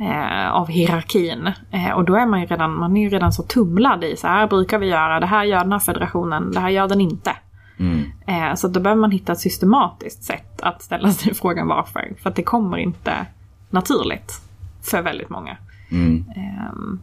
eh, av hierarkin. Eh, och då är man ju redan, man är ju redan så tumlad i så här brukar vi göra, det här gör den här federationen, det här gör den inte. Eh, så då behöver man hitta ett systematiskt sätt att ställa sig frågan varför. För att det kommer inte naturligt för väldigt många. Ehm,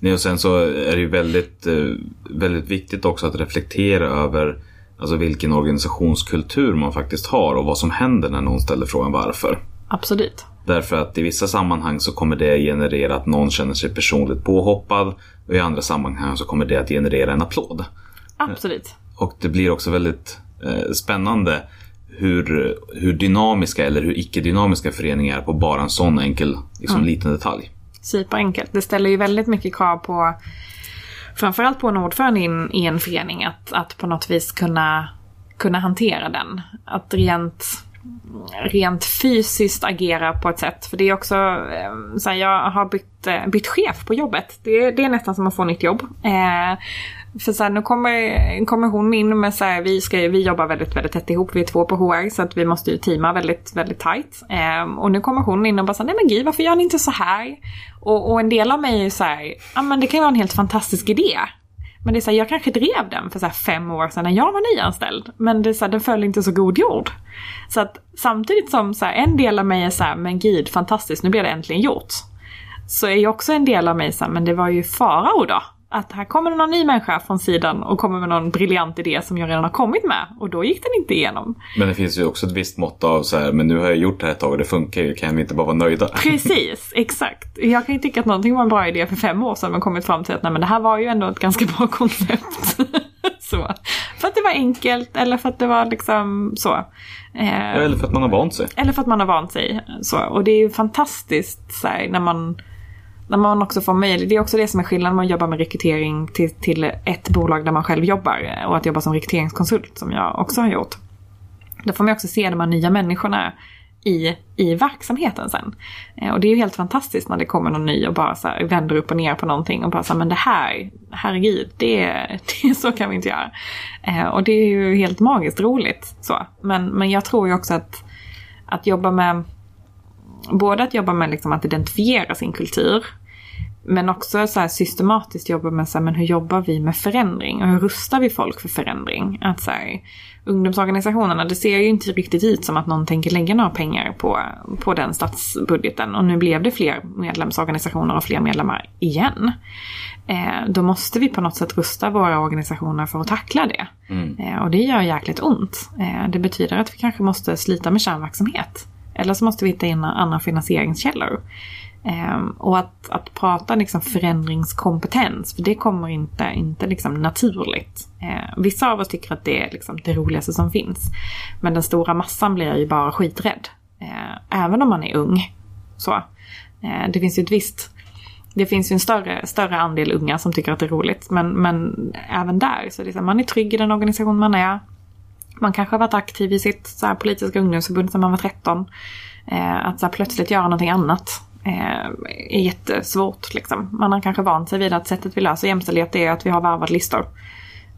Nej, och sen så är det ju väldigt, eh, väldigt viktigt också att reflektera över alltså vilken organisationskultur man faktiskt har och vad som händer när någon ställer frågan varför. absolut. Därför att i vissa sammanhang så kommer det generera att någon känner sig personligt påhoppad och i andra sammanhang så kommer det att generera en applåd. Absolut. Och det blir också väldigt eh, spännande hur, hur dynamiska eller hur icke-dynamiska föreningar är på bara en sån enkel liksom, liten detalj. Superenkelt. Det ställer ju väldigt mycket krav på framförallt på en ordförande i en, i en förening att, att på något vis kunna, kunna hantera den. Att rent, rent fysiskt agera på ett sätt. För det är också, eh, så här, jag har bytt, eh, bytt chef på jobbet. Det, det är nästan som att få nytt jobb. Eh, för sen nu kommer, kommer hon in med så här, vi, ska, vi jobbar väldigt, väldigt tätt ihop, vi är två på HR så att vi måste ju teama väldigt, väldigt tight. Um, och nu kommer hon in och bara så här, nej men gud varför gör ni inte så här? Och, och en del av mig är ju så här, ja men det kan ju vara en helt fantastisk idé. Men det är så här, jag kanske drev den för så här fem år sedan när jag var nyanställd. Men det är så här, den föll inte så god jord. Så att samtidigt som så här, en del av mig är så här, men gud fantastiskt, nu blir det äntligen gjort. Så är ju också en del av mig så här, men det var ju farao då. Att här kommer någon ny människa från sidan och kommer med någon briljant idé som jag redan har kommit med. Och då gick den inte igenom. Men det finns ju också ett visst mått av så här, men nu har jag gjort det här ett tag och det funkar ju, kan vi inte bara vara nöjda? Precis, exakt. Jag kan ju tycka att någonting var en bra idé för fem år sedan men kommit fram till att nej, men det här var ju ändå ett ganska bra koncept. så. För att det var enkelt eller för att det var liksom så. Eh, Eller för att man har vant sig. eller för att man har vant sig. Så. Och det är ju fantastiskt så här, när man när man också får mejl, det är också det som är skillnaden när man jobbar med rekrytering till, till ett bolag där man själv jobbar och att jobba som rekryteringskonsult som jag också har gjort. Då får man också se de här nya människorna i, i verksamheten sen. Eh, och det är ju helt fantastiskt när det kommer någon ny och bara så här vänder upp och ner på någonting och bara så här, men det här, herregud, det, det så kan vi inte göra. Eh, och det är ju helt magiskt roligt så. Men, men jag tror ju också att, att jobba med, både att jobba med liksom att identifiera sin kultur, men också så systematiskt jobba med så här, men hur jobbar vi med förändring och hur rustar vi folk för förändring? Att så här, ungdomsorganisationerna, det ser ju inte riktigt ut som att någon tänker lägga några pengar på, på den statsbudgeten. Och nu blev det fler medlemsorganisationer och fler medlemmar igen. Eh, då måste vi på något sätt rusta våra organisationer för att tackla det. Mm. Eh, och det gör jäkligt ont. Eh, det betyder att vi kanske måste slita med kärnverksamhet. Eller så måste vi hitta in andra finansieringskällor. Ehm, och att, att prata liksom förändringskompetens, för det kommer inte, inte liksom naturligt. Ehm, vissa av oss tycker att det är liksom det roligaste som finns. Men den stora massan blir ju bara skiträdd. Ehm, även om man är ung. Så. Det finns ju ett visst... Det finns ju en större, större andel unga som tycker att det är roligt. Men, men även där, så liksom, man är trygg i den organisation man är. Man kanske har varit aktiv i sitt så här, politiska ungdomsförbund sedan man var 13. Eh, att så här, plötsligt göra någonting annat eh, är jättesvårt. Liksom. Man har kanske vant sig vid att sättet vi löser jämställdhet är att vi har varvade listor.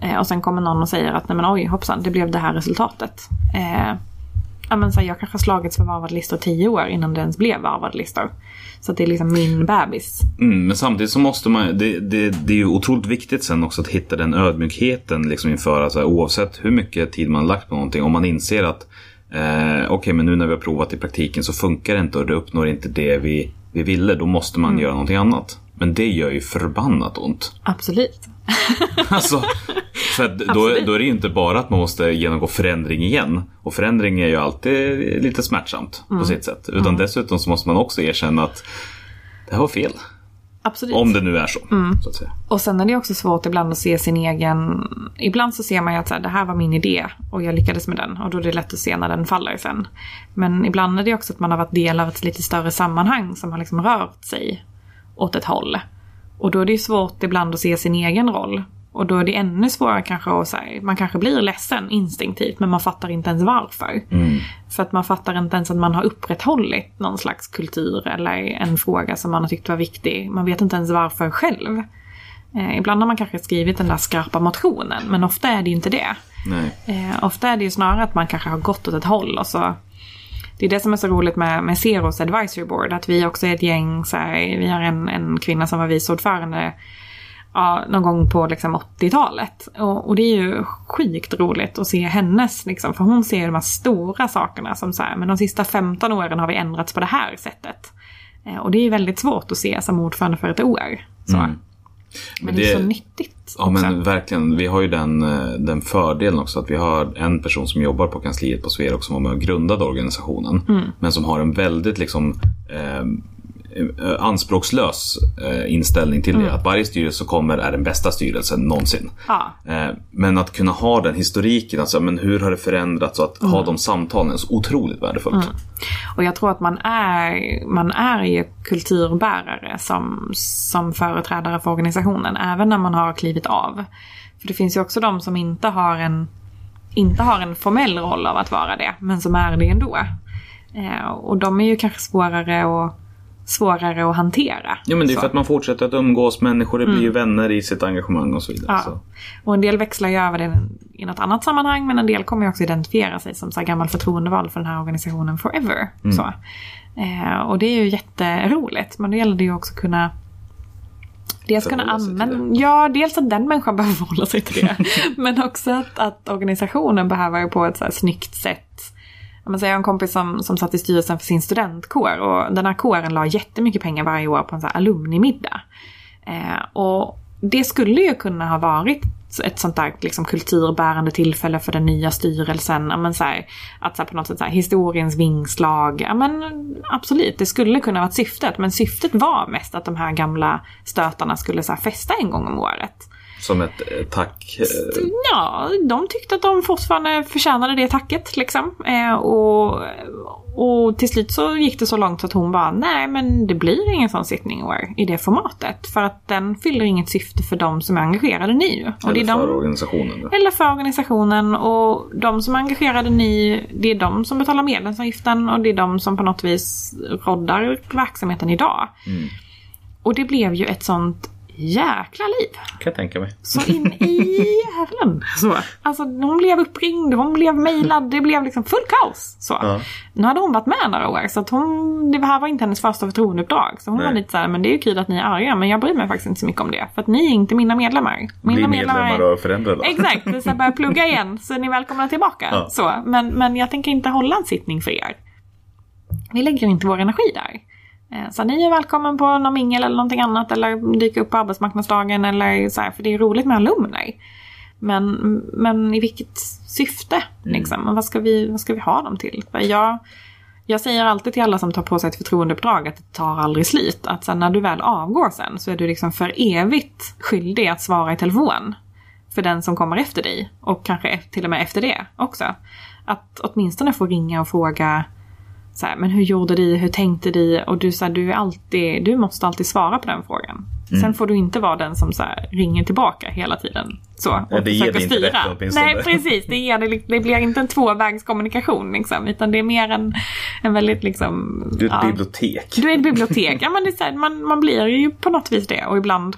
Eh, och sen kommer någon och säger att nej men oj hoppsan, det blev det här resultatet. Eh, ja, men så här, jag kanske har slagits för varvade listor tio år innan det ens blev varvade listor. Så att det är liksom min bebis. Mm, men samtidigt så måste man, det, det, det är ju otroligt viktigt sen också att hitta den ödmjukheten liksom inför, alltså, oavsett hur mycket tid man lagt på någonting. Om man inser att eh, okej okay, men nu när vi har provat i praktiken så funkar det inte och det uppnår inte det vi, vi ville. Då måste man mm. göra någonting annat. Men det gör ju förbannat ont. Absolut. alltså, för då, då är det ju inte bara att man måste genomgå förändring igen. Och förändring är ju alltid lite smärtsamt mm. på sitt sätt. Utan mm. dessutom så måste man också erkänna att det här var fel. Absolut. Om det nu är så. Mm. så. Och sen är det också svårt ibland att se sin egen... Ibland så ser man ju att så här, det här var min idé och jag lyckades med den. Och då är det lätt att se när den faller sen. Men ibland är det också att man har varit del av ett lite större sammanhang som har liksom rört sig åt ett håll. Och då är det ju svårt ibland att se sin egen roll. Och då är det ännu svårare kanske att säga, man kanske blir ledsen instinktivt men man fattar inte ens varför. Mm. För att man fattar inte ens att man har upprätthållit någon slags kultur eller en fråga som man har tyckt var viktig. Man vet inte ens varför själv. Eh, ibland har man kanske skrivit den där skarpa motionen men ofta är det inte det. Eh, ofta är det ju snarare att man kanske har gått åt ett håll och så det är det som är så roligt med, med Zeros advisory board. Att vi också är ett gäng, så här, vi har en, en kvinna som var vice ordförande ja, någon gång på liksom 80-talet. Och, och, det är ju sjukt roligt att se hennes, liksom, för hon ser de här stora sakerna som så här, men de sista 15 åren har vi ändrats på det här sättet. Eh, och det är väldigt svårt att se som ordförande för ett år. Så. Mm. Men det, det, är så nyttigt. Ja också. men verkligen. Vi har ju den, eh, den fördelen också att vi har en person som jobbar på kansliet på Sverok som var med och grundade organisationen. Mm. Men som har en väldigt liksom Eh, anspråkslös eh, inställning till mm. det. Att varje styrelse kommer är den bästa styrelsen någonsin. Ja. Eh, men att kunna ha den historiken, alltså, men hur har det förändrats och att mm. ha de samtalen är så otroligt värdefullt. Mm. Och jag tror att man är, man är ju kulturbärare som, som företrädare för organisationen, även när man har klivit av. För det finns ju också de som inte har en, inte har en formell roll av att vara det, men som är det ändå. och de är ju kanske svårare att svårare att hantera. Ja men det är så. för att man fortsätter att umgås, människor det blir ju mm. vänner i sitt engagemang och så vidare. Ja. Så. Och en del växlar ju över det i något annat sammanhang men en del kommer ju också identifiera sig som så här gammal förtroendevald för den här organisationen forever. Mm. Så. Eh, och det är ju jätteroligt men då gäller det ju också kunna Dels kunna använda, ja dels att den människan behöver förhålla sig till det. men också att, att organisationen behöver på ett så här snyggt sätt jag har en kompis som, som satt i styrelsen för sin studentkår och den här kåren la jättemycket pengar varje år på en sån här alumnimiddag. Eh, och det skulle ju kunna ha varit ett sånt där liksom, kulturbärande tillfälle för den nya styrelsen. men, så här, att så här, på något sätt så här, historiens vingslag. Ja, men, absolut, det skulle kunna vara syftet. Men syftet var mest att de här gamla stötarna skulle så här, festa en gång om året. Som ett eh, tack. eh, Ja, de tyckte att de fortfarande förtjänade det tacket liksom. Eh, och, och till slut så gick det så långt att hon bara, nej men det blir ingen sån sittning aware i det formatet. För att den fyller inget syfte för de som är engagerade nu. Och det Eller är för de, organisationen. då. eller för organisationen och de som är engagerade ni, det är de som betalar medlemsavgiften och det är de som på något vis roddar verksamheten idag. Och det blev ju ett sånt jäkla liv. Kan jag tänka mig. Så in i djävulen. Så. Alltså hon blev uppringd, hon blev mejlad, det blev liksom full kaos. Så. Ja. Nu hade hon varit med några år så att hon, det här var inte hennes första förtroendeuppdrag. Så hon Nej. var lite så här, men det är ju kul att ni är arga men jag bryr mig faktiskt inte så mycket om det. För att ni är inte mina medlemmar. Mina Bli medlemmar och förändra då. Exakt, så här, börja plugga igen så är ni välkomna tillbaka. Ja. Så, men, men jag tänker inte hålla en sittning för er. Vi lägger inte vår energi där. Eh, Så ni är välkommen på någon mingel eller någonting annat eller dyka upp på arbetsmarknadsdagen eller så här, för det är roligt med alumner. Men, men i vilket syfte? Liksom? Och vad, ska vi, vad ska vi ha dem till? För jag, jag säger alltid till alla som tar på sig ett förtroendeuppdrag att det tar aldrig slut. Att sen när du väl avgår sen så är du liksom för evigt skyldig att svara i telefon. För den som kommer efter dig. Och kanske till och med efter det också. Att åtminstone få ringa och fråga så här, men hur gjorde du, hur tänkte du? Och du, så här, du, är alltid, du måste alltid svara på den frågan. Sen får du inte vara den som så här, ringer tillbaka hela tiden. Så, och det ger dig inte styra. rätt åtminstone. Nej, precis. Det, ger, det, det blir inte en tvåvägskommunikation. Liksom, utan det är mer en, en väldigt liksom... Du är ett ja. bibliotek. Du är ett bibliotek. Ja, men det är här, man, man blir ju på något vis det. Och ibland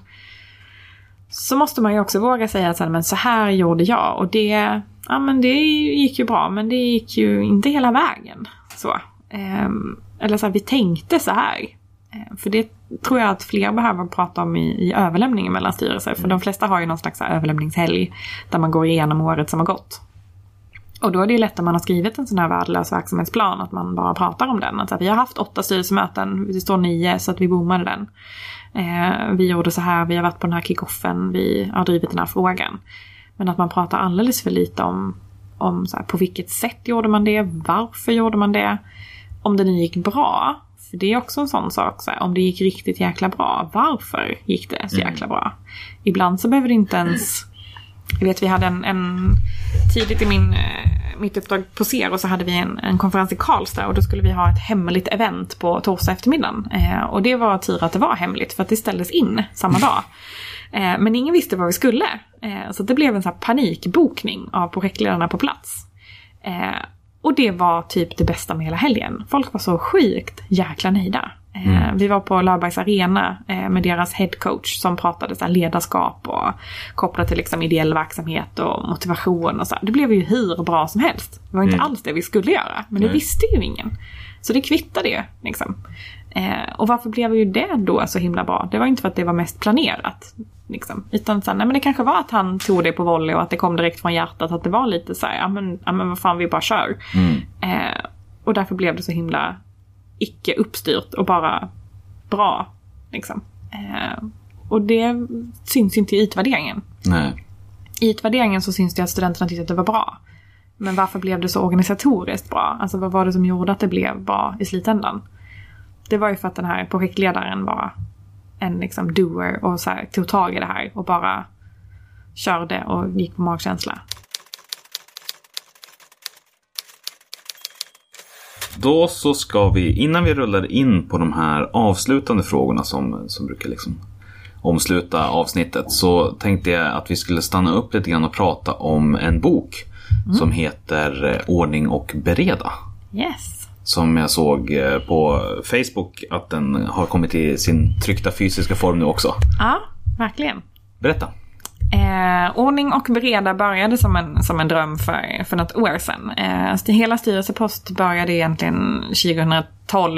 så måste man ju också våga säga att så här, men så här gjorde jag. Och det, ja, men det gick ju bra, men det gick ju inte hela vägen. Så. Ehm, eller så här, vi tänkte så här. Ehm, för det tror jag att fler behöver prata om i, i överlämningen mellan styrelser. För de flesta har ju någon slags överlämningshelg där man går igenom året som har gått. Och då är det ju lätt om man har skrivit en sån här värdelös verksamhetsplan att man bara pratar om den. Att så här, vi har haft åtta styrelsemöten, det står nio så att vi bommade den. Eh, vi gjorde så här, vi har varit på den här kickoffen, vi har drivit den här frågan. Men att man pratar alldeles för lite om, om så här, på vilket sätt gjorde man det, varför gjorde man det, om det nu gick bra. För det är också en sån sak, så här, om det gick riktigt jäkla bra, varför gick det så jäkla bra? Ibland så behöver det inte ens jag vet vi hade en, en tidigt i min, eh, mitt uppdrag på Zero så hade vi en, en konferens i Karlstad och då skulle vi ha ett hemligt event på torsdag eftermiddagen. Eh, och det var tur att det var hemligt för att det ställdes in samma dag. Eh, men ingen visste vad vi skulle. Eh, så det blev en så panikbokning av projektledarna på plats. Och det var typ det bästa med hela helgen. Folk var så sjukt jäkla nöjda. Eh, Vi var på Löfbergs Arena eh, med deras headcoach som pratade så ledarskap och kopplat till liksom ideell verksamhet och motivation och så. Det blev ju hur bra som helst. Det var inte alls det vi skulle göra, men det Nej. visste ju ingen. Så det kvittade ju. Liksom. Eh, och varför blev ju det då så himla bra? Det var inte för att det var mest planerat. Liksom. Utan här, nej, men det kanske var att han tog det på volley och att det kom direkt från hjärtat. Att det var lite så här, ja men, ja, men vad fan vi bara kör. Eh, och därför blev det så himla icke uppstyrt och bara bra. Liksom. Eh, och det syns inte i utvärderingen. Nej. I utvärderingen så syns det att studenterna tyckte att det var bra. Men varför blev det så organisatoriskt bra? Alltså vad var det som gjorde att det blev bra i slutändan? Det var ju för att den här projektledaren var en liksom doer och så här, tog tag i det här och bara körde och gick på magkänsla. Då så ska vi, innan vi rullar in på de här avslutande frågorna som, som brukar liksom omsluta avsnittet så tänkte jag att vi skulle stanna upp lite grann och prata om en bok som heter eh, Ordning och bereda. Yes! Som jag såg eh, på Facebook att den har kommit i sin tryckta fysiska form nu också. Ja, verkligen. Berätta. Eh, ordning och bereda började som en, som en dröm för, för något år sedan. Eh, st- hela styrelsepost började egentligen 2012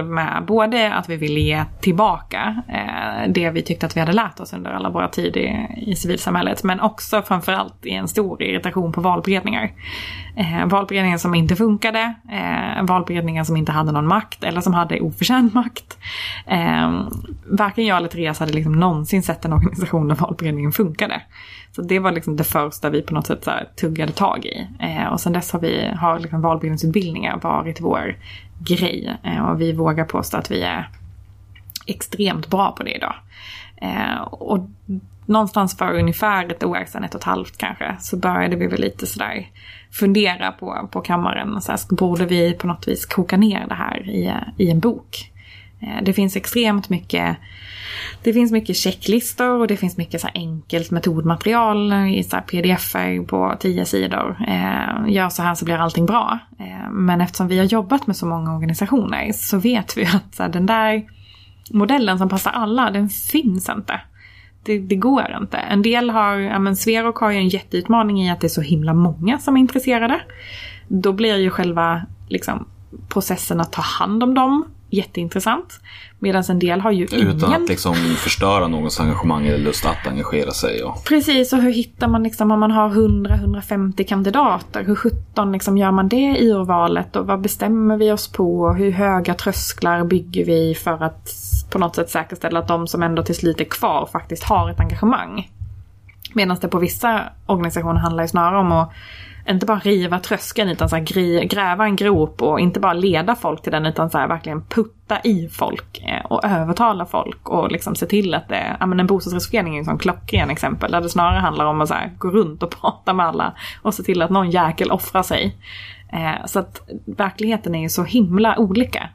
med både att vi ville ge tillbaka eh, det vi tyckte att vi hade lärt oss under alla våra tid i, i civilsamhället. Men också framförallt i en stor irritation på valberedningar. Eh, valberedningar som inte funkade, eh, valberedningar som inte hade någon makt eller som hade oförtjänt makt. Eh, varken jag eller Therese hade liksom någonsin sett en organisation där valberedningen funkade. Så det var liksom det första vi på något sätt så här tuggade tag i. Eh, och sen dess har, vi, har liksom valberedningsutbildningar varit vår grej. Eh, och vi vågar påstå att vi är extremt bra på det idag. Eh, och någonstans för ungefär ett år sedan, ett och ett halvt kanske, så började vi väl lite sådär fundera på, på kammaren. Så här, borde vi på något vis koka ner det här i, i en bok? Eh, det finns extremt mycket det finns mycket checklistor och det finns mycket så enkelt metodmaterial i så pdf på tio sidor. Eh, gör så här så blir allting bra. Eh, men eftersom vi har jobbat med så många organisationer så vet vi att så här, den där modellen som passar alla, den finns inte. Det, det, går inte. En del har, ja men Sverok har ju en jätteutmaning i att det är så himla många som är intresserade. Då blir ju själva liksom, processen att ta hand om dem jätteintressant. Medan en del har ju Utan ingen... att liksom förstöra någons engagemang eller lust att engagera sig. Och... Precis, och hur hittar man liksom om man har 100-150 kandidater? Hur 17 liksom gör man det i urvalet och vad bestämmer vi oss på? Hur höga trösklar bygger vi för att på något sätt säkerställa att de som ändå till slut är kvar faktiskt har ett engagemang? Medan det på vissa organisationer handlar ju snarare om att inte bara riva tröskeln utan så här, gräva en grop och inte bara leda folk till den utan så här, verkligen putta i folk eh, och övertala folk och liksom se till att det, ja men en bostadsrättsförening är en sån klockren exempel där det snarare handlar om att så här, gå runt och prata med alla och se till att någon jäkel offrar sig. Eh, så att verkligheten är ju så himla olika.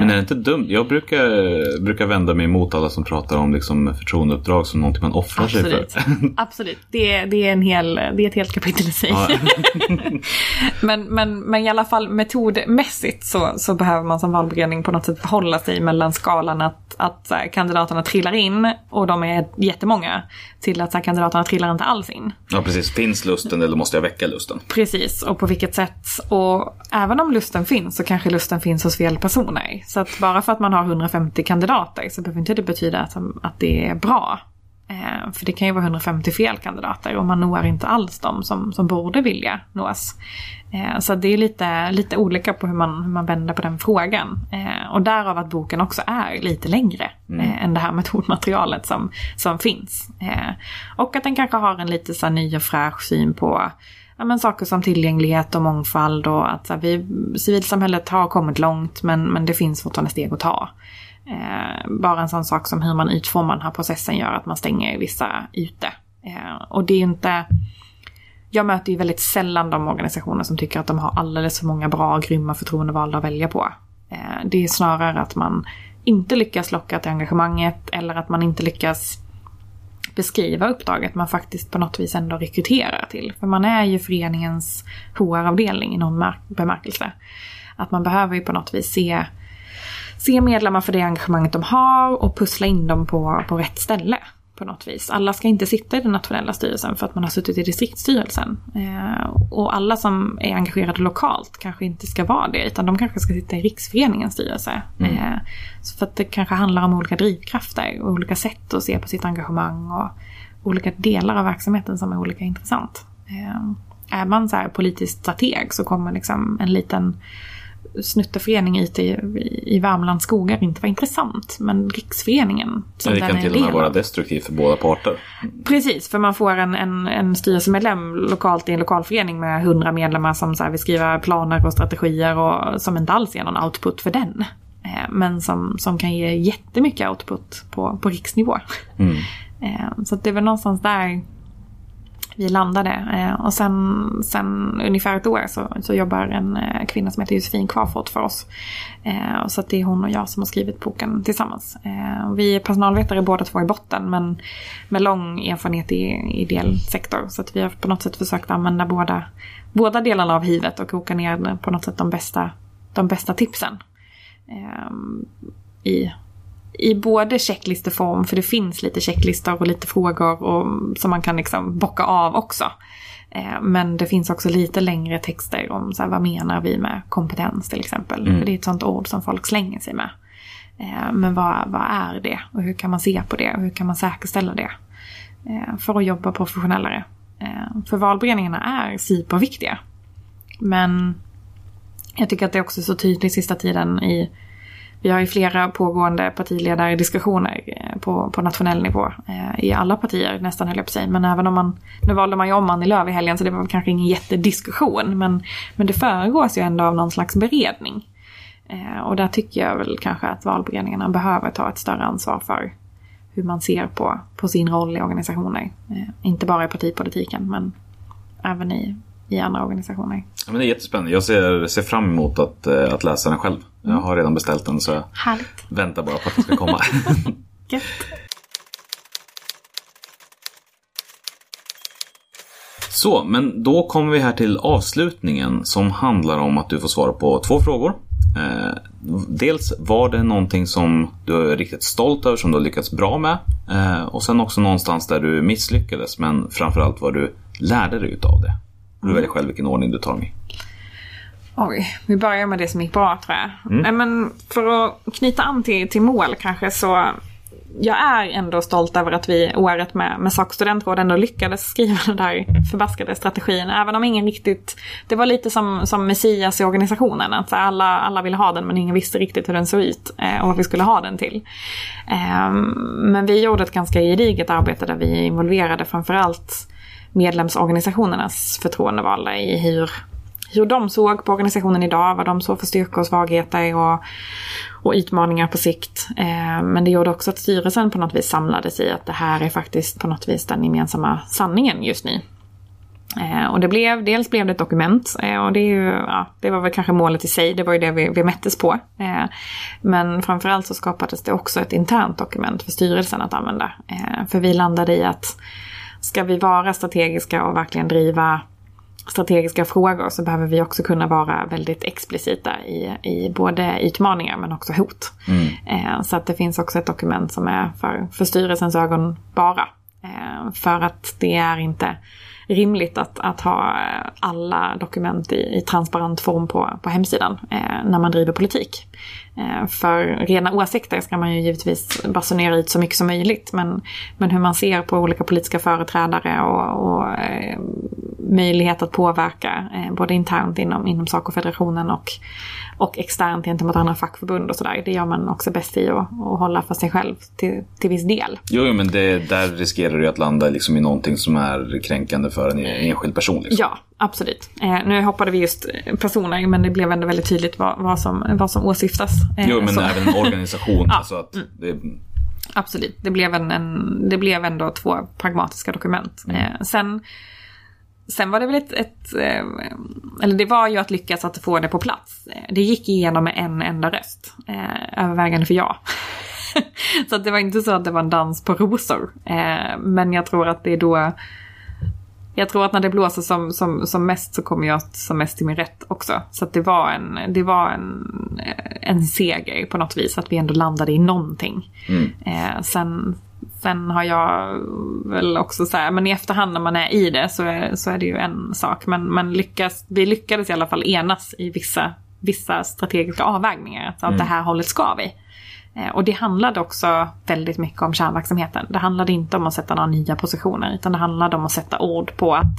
Men är det inte dumt? Jag brukar, brukar vända mig emot alla som pratar om liksom förtroendeuppdrag som någonting man offrar Absolut. sig för. Absolut, det, det, är en hel, det är ett helt kapitel i sig. Ja. men, men, men i alla fall metodmässigt så, så behöver man som valberedning på något sätt förhålla sig mellan skalan att, att här, kandidaterna trillar in och de är jättemånga till att här, kandidaterna trillar inte alls in. Ja precis, finns lusten eller måste jag väcka lusten? Precis, och på vilket sätt. Och även om lusten finns så kanske lusten finns hos fel personer. Så att bara för att man har 150 kandidater så behöver inte det betyda att, att det är bra. Eh, för det kan ju vara 150 fel kandidater och man når inte alls de som, som borde vilja nås. Eh, så det är lite, lite olika på hur man, hur man vänder på den frågan. Eh, och därav att boken också är lite längre mm. Eh, än det här metodmaterialet som, som finns. Eh, och att den kanske har en lite så ny och fräsch syn på ja, men saker som tillgänglighet och mångfald och att så här, vi, civilsamhället har kommit långt men, men det finns fortfarande steg att ta. Eh, bara en sån sak som hur man utformar den här processen gör att man stänger vissa ute. Eh, och det är inte... Jag möter ju väldigt sällan de organisationer som tycker att de har alldeles för många bra, grymma förtroendevalda att välja på. Eh, det är snarare att man inte lyckas locka till engagemanget eller att man inte lyckas beskriva uppdraget man faktiskt på något vis ändå rekryterar till. För man är ju föreningens HR-avdelning i någon bemärkelse. Att man behöver ju på något vis se, se medlemmar för det engagemanget de har och pussla in dem på, på rätt ställe på något vis. Alla ska inte sitta i den nationella styrelsen för att man har suttit i distriktsstyrelsen. Eh, och alla som är engagerade lokalt kanske inte ska vara det utan de kanske ska sitta i riksföreningens styrelse. Mm. Eh, så för att det kanske handlar om olika drivkrafter och olika sätt att se på sitt engagemang och olika delar av verksamheten som är olika intressant. Eh, är man så här politisk strateg så kommer liksom en liten snutteförening ute i, i Värmlands skogar inte var intressant. Men riksföreningen som Det kan till och med vara destruktivt för båda parter. Precis, för man får en, en, en styrelsemedlem lokalt i en lokalförening med hundra medlemmar som så här, vill skriva planer och strategier och som inte alls ger någon output för den. Eh, men som, som kan ge jättemycket output på, på riksnivå. Mm. Eh, så det är väl någonstans där vi landade. Eh, och sen, sen ungefär ett år så, så jobbar en eh, kvinna som heter Josefin Kvarfort för oss. Eh, så det är hon och jag som har skrivit boken tillsammans. Eh, vi är personalvetare båda två i botten men med lång erfarenhet i ideell sektor. Så att vi har på något sätt försökt använda båda, båda delarna av hivet och koka ner på något sätt de bästa, de bästa tipsen. Eh, I i både checklisteform, för det finns lite checklistor och lite frågor och, som man kan liksom bocka av också. Eh, men det finns också lite längre texter om så här, vad menar vi med kompetens till exempel. Mm. För det är ett sånt ord som folk slänger sig med. Eh, men vad, vad är det och hur kan man se på det och hur kan man säkerställa det? Eh, för att jobba professionellare. För valberedningarna är superviktiga. Men jag tycker att det är också så tydligt sista tiden i vi har ju flera pågående partiledardiskussioner eh, på, på nationell nivå. Eh, I alla partier nästan höll jag på sig. Men även om man, nu valde man ju om Annie Lööf i helgen så det var kanske ingen jättediskussion. Men, men det föregås ju ändå av någon slags beredning. Eh, och där tycker jag väl kanske att valberedningarna behöver ta ett större ansvar för hur man ser på, på sin roll i organisationer. Eh, inte bara i partipolitiken men även i, i andra organisationer. Ja, men det är jättespännande. Jag ser, ser fram emot att, eh, att läsa den själv. Jag har redan beställt den så jag Härligt. väntar bara på att den ska komma. Gött. Så, men då kommer vi här till avslutningen som handlar om att du får svara på två frågor. Eh, dels var det någonting som du är riktigt stolt över, som du har lyckats bra med. Eh, och sen också någonstans där du misslyckades, men framförallt vad du lärde dig utav det. Du väljer själv vilken ordning du tar dem i. Oj, vi börjar med det som gick bra tror jag. Nej, men för att knyta an till, till mål kanske så jag är ändå stolt över att vi året med, med SAK studentråd ändå lyckades skriva den där förbaskade strategin. Även om ingen riktigt... Det var lite som, som Messias i organisationen. Att alla, alla ville ha den men ingen visste riktigt hur den såg ut eh, och vad vi skulle ha den till. Eh, men vi gjorde ett ganska gediget arbete där vi involverade framförallt medlemsorganisationernas förtroendevalda i hur hur de såg på organisationen idag, vad de såg för styrkor och svagheter och, och utmaningar på sikt. Eh, men det gjorde också att styrelsen på något vis samlades i att det här är faktiskt på något vis den gemensamma sanningen just nu. Eh, och det blev, dels blev det ett dokument eh, och det, är ju, ja, det var väl kanske målet i sig, det var ju det vi, vi mättes på. Eh, men framförallt så skapades det också ett internt dokument för styrelsen att använda. Eh, för vi landade i att ska vi vara strategiska och verkligen driva strategiska frågor så behöver vi också kunna vara väldigt explicita i, i både utmaningar men också hot. Eh, så att det finns också ett dokument som är för, för styrelsens ögon bara. Eh, för att det är inte rimligt att, att ha eh, alla dokument i, i transparent form på, på hemsidan eh, när man driver politik. Eh, för rena åsikter ska man ju givetvis basunera ut så mycket som möjligt men, men hur man ser på olika politiska företrädare och, och eh, möjlighet att påverka eh, både internt inom, inom Saco-federationen och, och externt gentemot andra fackförbund och sådär. Det gör man också bäst i att, att hålla för sig själv till, till viss del. Jo, jo, men det, där riskerar du att landa liksom i någonting som är kränkande för en enskild person. Liksom. Ja, absolut. Eh, nu hoppade vi just personer men det blev ändå väldigt tydligt vad, vad, som, vad som åsyftas. Eh, Jo, men så- även en organisation. Ja, alltså att det, Absolut, det blev, en, en, det blev ändå två pragmatiska dokument. Eh, sen, sen var det väl ett, ett eh, eller det var ju att lyckas att få det på plats. Det gick igenom med en enda röst, eh, övervägande för ja. så att det var inte så att det var en dans på rosor. Eh, men jag tror att det är då jag tror att när det blåser som, som, som mest så kommer jag som mest till min rätt också. Så att det var, en, det var en, en seger på något vis, att vi ändå landade i någonting. Eh, sen, sen har jag väl också så här, men i efterhand när man är i det så är, så är det ju en sak. Men, men lyckas, vi lyckades i alla fall enas i vissa, vissa strategiska avvägningar. Så att det här hållet ska vi. Eh, Och det handlade också väldigt mycket om kärnverksamheten. Det handlade inte om att sätta några nya positioner utan det handlade om att sätta ord på att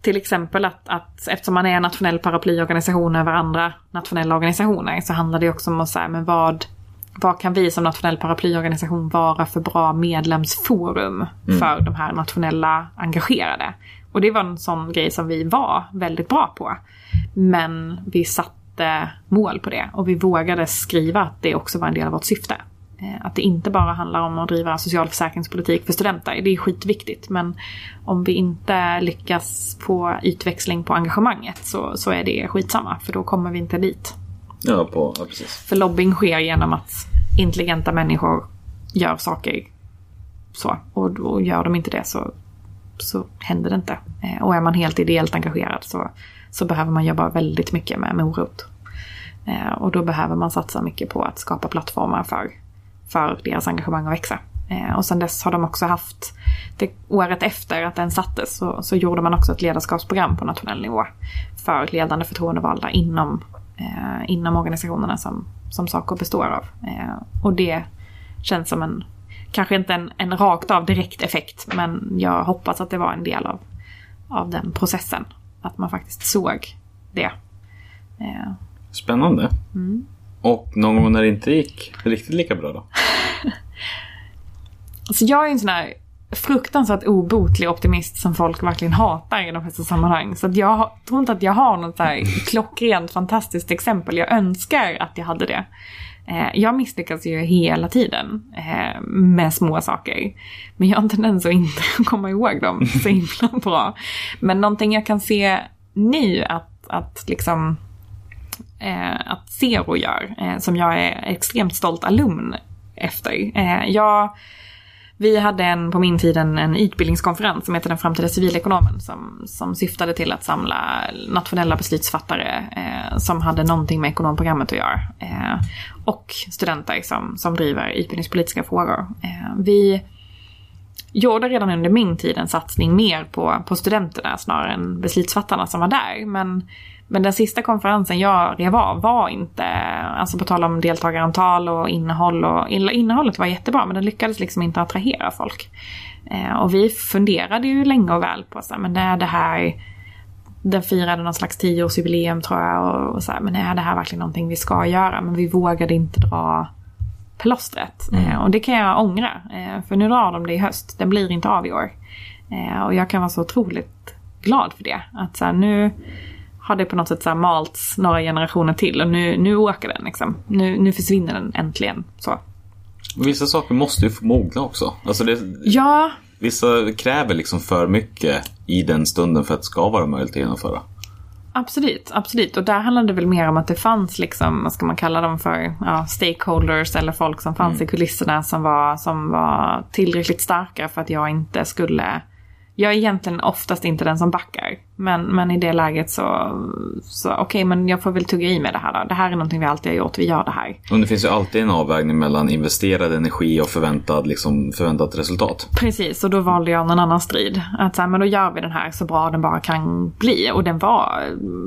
till exempel att, att eftersom man är en nationell paraplyorganisation över andra nationella organisationer så handlar det också om att säga men vad, vad kan vi som nationell paraplyorganisation vara för bra medlemsforum för de här nationella engagerade. Och det var en sån grej som vi var väldigt bra på. Men vi satte mål på det och vi vågade skriva att det också var en del av vårt syfte. Eh, Att det inte bara handlar om att driva socialförsäkringspolitik för studenter. Det är skitviktigt men om vi inte lyckas få utväxling på engagemanget så, så är det skitsamma för då kommer vi inte dit ja, på, ja, precis. För lobbying sker genom att intelligenta människor gör saker så. Och, och gör de inte det så, så händer det inte. Eh, och är man helt ideellt engagerad så, så behöver man jobba väldigt mycket med morot. Eh, och då behöver man satsa mycket på att skapa plattformar för, för deras engagemang att växa. Eh, och sen dess har de också haft, det, året efter att den sattes så, så gjorde man också ett ledarskapsprogram på nationell nivå för ledande förtroendevalda inom, eh, inom organisationerna som, som Saco består av. Eh, och det känns som en, kanske inte en, en rakt av direkt effekt, men jag hoppas att det var en del av, av den processen. Att man faktiskt såg det. Eh, Spännande. Och någon gång när det inte gick riktigt lika bra då? Alltså jag är en sån här fruktansvärt obotlig optimist som folk verkligen hatar i de flesta sammanhang. Så att jag tror inte att jag har något så här klockrent fantastiskt exempel. Jag önskar att jag hade det. Eh, jag misslyckas ju hela tiden eh, med små saker. Men jag har en tendens att inte komma ihåg dem så himla bra. Men någonting jag kan se nu att, att liksom eh, att Zero gör, som jag är extremt stolt alumn efter. Jag, vi hade en, på min tid en, en utbildningskonferens som heter Den framtida civilekonomen som, som syftade till att samla nationella beslutsfattare eh, som hade någonting med ekonomprogrammet att göra. Eh, och studenter som, som driver utbildningspolitiska frågor. Eh, vi gjorde redan under min tid en satsning mer på, på studenterna snarare än beslutsfattarna som var där. Men, men den sista konferensen jag rev av var inte, alltså på tal om deltagarantal och innehåll och innehållet var jättebra men den lyckades liksom inte attrahera folk. Eh, och vi funderade ju länge och väl på så här, men är det här den firade någon slags tioårsjubileum tror jag och, och så här, men är det här verkligen någonting vi ska göra? Men vi vågade inte dra plåstret. Eh, och det kan jag ångra. Eh, för nu drar de det i höst. Det blir inte av i år. Och jag kan vara så otroligt glad för det. Att så här, nu har det på något sätt så malts några generationer till och nu, nu åker den liksom. Nu, nu försvinner den äntligen. Så. Vissa saker måste ju få mogna också. Alltså det, Ja, vissa kräver liksom för mycket i den stunden för att det ska vara möjligt att genomföra. Absolut, absolut. Och där handlade det väl mer om att det fanns liksom, vad ska man kalla dem för, ja, stakeholders eller folk som fanns i kulisserna som var, som var tillräckligt starka för att jag inte skulle jag är egentligen oftast inte den som backar. Men, men i det läget så, så okej, men jag får väl tugga i med det här då. Det här är någonting vi alltid har gjort, vi gör det här. Och det finns ju alltid en avvägning mellan investerad energi och förväntad, liksom, förväntat resultat. Precis, och då valde jag någon annan strid. Att så här, men då gör vi den här så bra den bara kan bli. Och den var,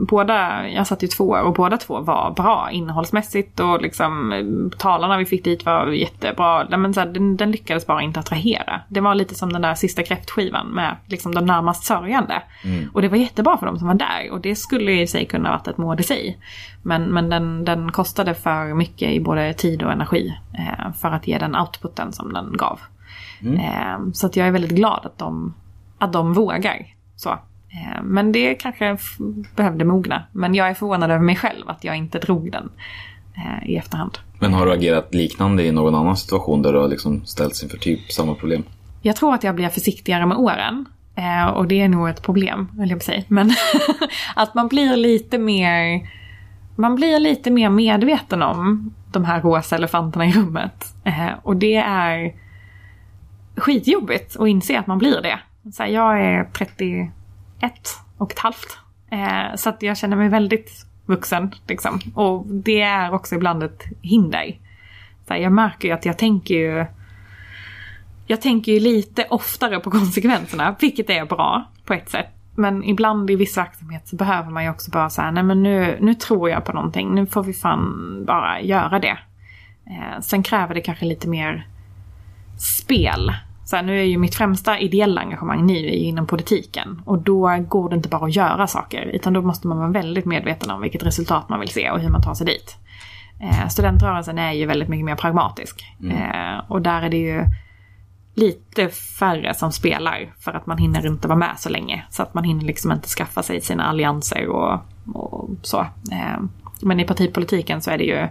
båda, jag satt ju två år och båda två var bra innehållsmässigt och liksom talarna vi fick dit var jättebra. Men så här, den, den lyckades bara inte attrahera. Det var lite som den där sista kräftskivan med liksom de närmast sörjande. Och det var jättebra för de som var där och det skulle i sig kunna varit ett mål i sig. Men, men den, den kostade för mycket i både tid och energi eh, för att ge den outputen som den gav. Eh, så att jag är väldigt glad att de, att de vågar. Så. Eh, men det kanske behövde mogna. Men jag är förvånad över mig själv att jag inte drog den eh, i efterhand. Men har du agerat liknande i någon annan situation där du har liksom ställts inför typ samma problem? Jag tror att jag blir försiktigare med åren. Eh, och det är nog ett problem, höll jag på att säga. Men att man blir lite mer... Man blir lite mer medveten om de här rosa elefanterna i rummet. Eh, och det är skitjobbigt att inse att man blir det. Så här, jag är 31 och ett halvt. Eh, så att jag känner mig väldigt vuxen. Liksom. Och det är också ibland ett hinder. Så här, jag märker ju att jag tänker ju jag tänker ju lite oftare på konsekvenserna, vilket är bra på ett sätt. Men ibland i viss verksamhet så behöver man ju också bara säga, nej men nu, nu tror jag på någonting, nu får vi fan bara göra det. Eh, sen kräver det kanske lite mer spel. Så här, nu är ju mitt främsta ideella engagemang nu är ju inom politiken. Och då går det inte bara att göra saker, utan då måste man vara väldigt medveten om vilket resultat man vill se och hur man tar sig dit. Eh, studentrörelsen är ju väldigt mycket mer pragmatisk. Eh, och där är det ju lite färre som spelar för att man hinner inte vara med så länge. Så att man hinner liksom inte skaffa sig sina allianser och, och så. Eh, men i partipolitiken så är det ju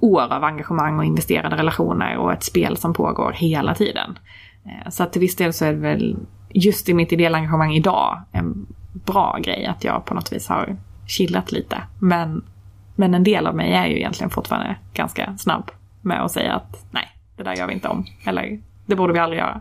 år av engagemang och investerade relationer och ett spel som pågår hela tiden. Eh, så att till viss del så är det väl just i mitt ideella engagemang idag en bra grej att jag på något vis har chillat lite. Men, men en del av mig är ju egentligen fortfarande ganska snabb med att säga att nej, det där gör vi inte om. Eller det borde vi aldrig göra.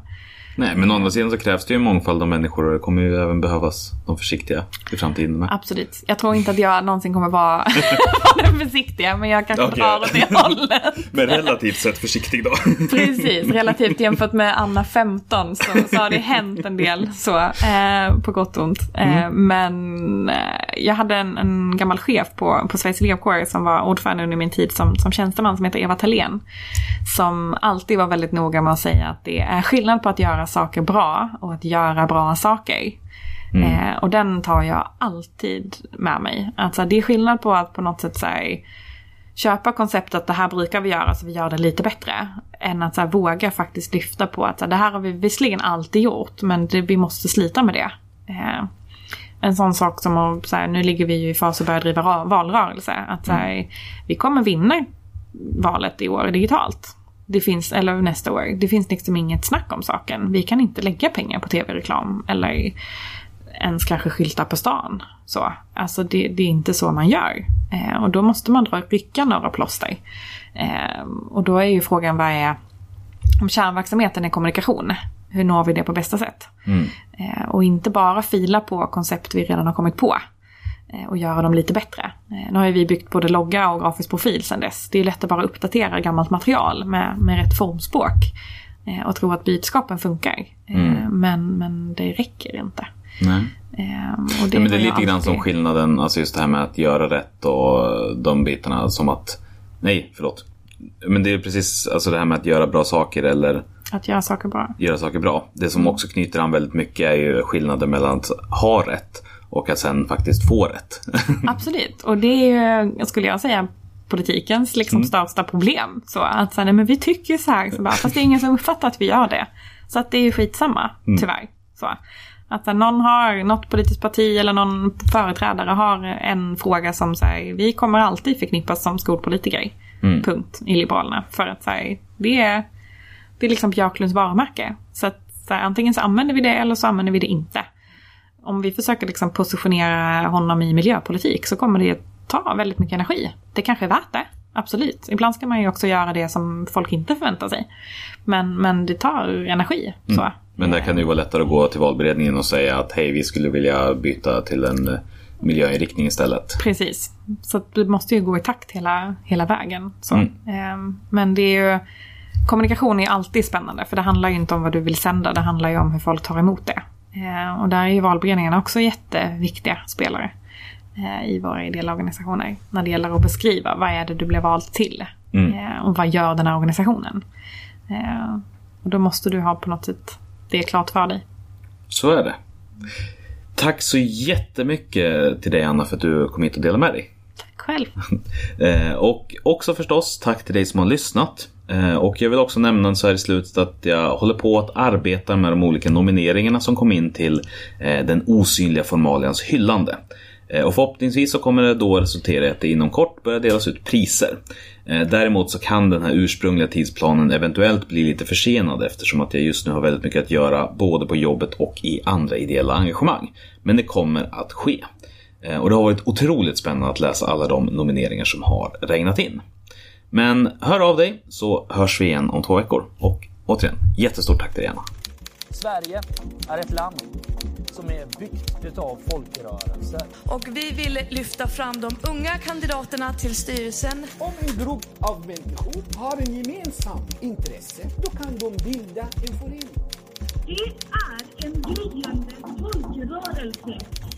Nej, men å andra sidan så krävs det ju en mångfald av människor och det kommer ju även behövas de försiktiga i framtiden med. Absolut. Jag tror inte att jag någonsin kommer vara, den försiktiga, men jag kanske Okej. drar åt det hållet. Men relativt sett försiktig då. Precis, relativt jämfört med Anna 15 så, så har det hänt en del så, eh, på gott och ont. Eh, Men eh, jag hade en, en gammal chef på, på Sveriges elevkår som var ordförande under min tid som, som tjänsteman som heter Eva Thalén. Som alltid var väldigt noga med att säga att det är skillnad på att göra saker bra och att göra bra saker. Eh, och den tar jag alltid med mig. Alltså, det är skillnad på att på något sätt säga köpa konceptet att det här brukar vi göra så vi gör det lite bättre. Än att så här, våga faktiskt lyfta på att så här, det här har vi visserligen alltid gjort men det, vi måste slita med det. Eh, en sån sak som att, så här, nu ligger vi ju i fas att börja driva valrörelse. Att så här, vi kommer vinna valet i år digitalt. Det finns, eller nästa år. Det finns liksom inget snack om saken. Vi kan inte lägga pengar på tv-reklam eller ens kanske skyltar på stan. Så. Alltså det, det är inte så man gör. Eh, och då måste man dra rycka några plåster. Eh, och då är ju frågan vad är om kärnverksamheten är kommunikation. Hur når vi det på bästa sätt? Eh, och inte bara fila på koncept vi redan har kommit på. Eh, Och göra dem lite bättre. Eh, nu har ju vi byggt både logga och grafisk profil sedan dess. Det är lätt att bara uppdatera gammalt material med, med rätt formspråk. Eh, och tro att budskapen funkar. Eh, men, men det räcker inte. Nej. Eh, och Ja, men det är lite grann som alltid- skillnaden, alltså just det här med att göra rätt och de bitarna som att... Nej, förlåt. Men det är precis alltså det här med att göra bra saker eller Att göra saker bra. göra saker bra. Det som också knyter an väldigt mycket är ju skillnaden mellan att ha rätt och att sen faktiskt få rätt. Absolut. Och det är ju, skulle jag säga, politikens liksom största problem. Så att så här, nej, men vi tycker så här, så bara, fast det är ingen som uppfattar att vi gör det. Så att det är ju skitsamma, tyvärr. Så. Att så här, någon har, något politiskt parti eller någon företrädare har en fråga som säger vi kommer alltid förknippas som skolpolitiker. Punkt i Liberalerna. För att så här, det är, det är liksom Björklunds varumärke. Så att så här, antingen så använder vi det eller så använder vi det inte om vi försöker liksom positionera honom i miljöpolitik så kommer det ta väldigt mycket energi. Det kanske är värt det, absolut. Ibland ska man ju också göra det som folk inte förväntar sig. Men, men det tar energi. Så. Men där kan det ju vara lättare att gå till valberedningen och säga att hej, vi skulle vilja byta till en eh, miljöinriktning istället. Precis. Så det måste ju gå i takt hela, hela vägen. Så. Mm. Ehm, Men det är ju... Kommunikation är alltid spännande för det handlar ju inte om vad du vill sända, det handlar ju om hur folk tar emot det. Ehm, Och där är ju valberedningarna också jätteviktiga spelare eh, i våra ideella organisationer. När det gäller att beskriva vad är det du blev vald till Mm. Eh, och vad gör den här organisationen. Eh, Och då måste du ha på något sätt det klart för dig. Så är det. Tack så jättemycket till dig Anna för att du kom hit och delade med dig. Tack själv. Eh, och också förstås tack till dig som har lyssnat. Eh, och jag vill också nämna så här i slutet att jag håller på att arbeta med de olika nomineringarna som kom in till eh, den osynliga formalians hyllande. Eh, och förhoppningsvis så kommer det då resultera i att det inom kort börjar delas ut priser. Däremot så kan den här ursprungliga tidsplanen eventuellt bli lite försenad eftersom att jag just nu har väldigt mycket att göra både på jobbet och i andra ideella engagemang. Men det kommer att ske. Och det har varit otroligt spännande att läsa alla de nomineringar som har regnat in. Men hör av dig så hörs vi igen om två veckor. Och återigen, jättestort tack till dig Anna. Sverige är ett land som är byggt utav folkrörelser. Och vi vill lyfta fram de unga kandidaterna till styrelsen Om en grupp av människor har en gemensam intresse, då kan de bilda en förening. Det är en gryende folkrörelse.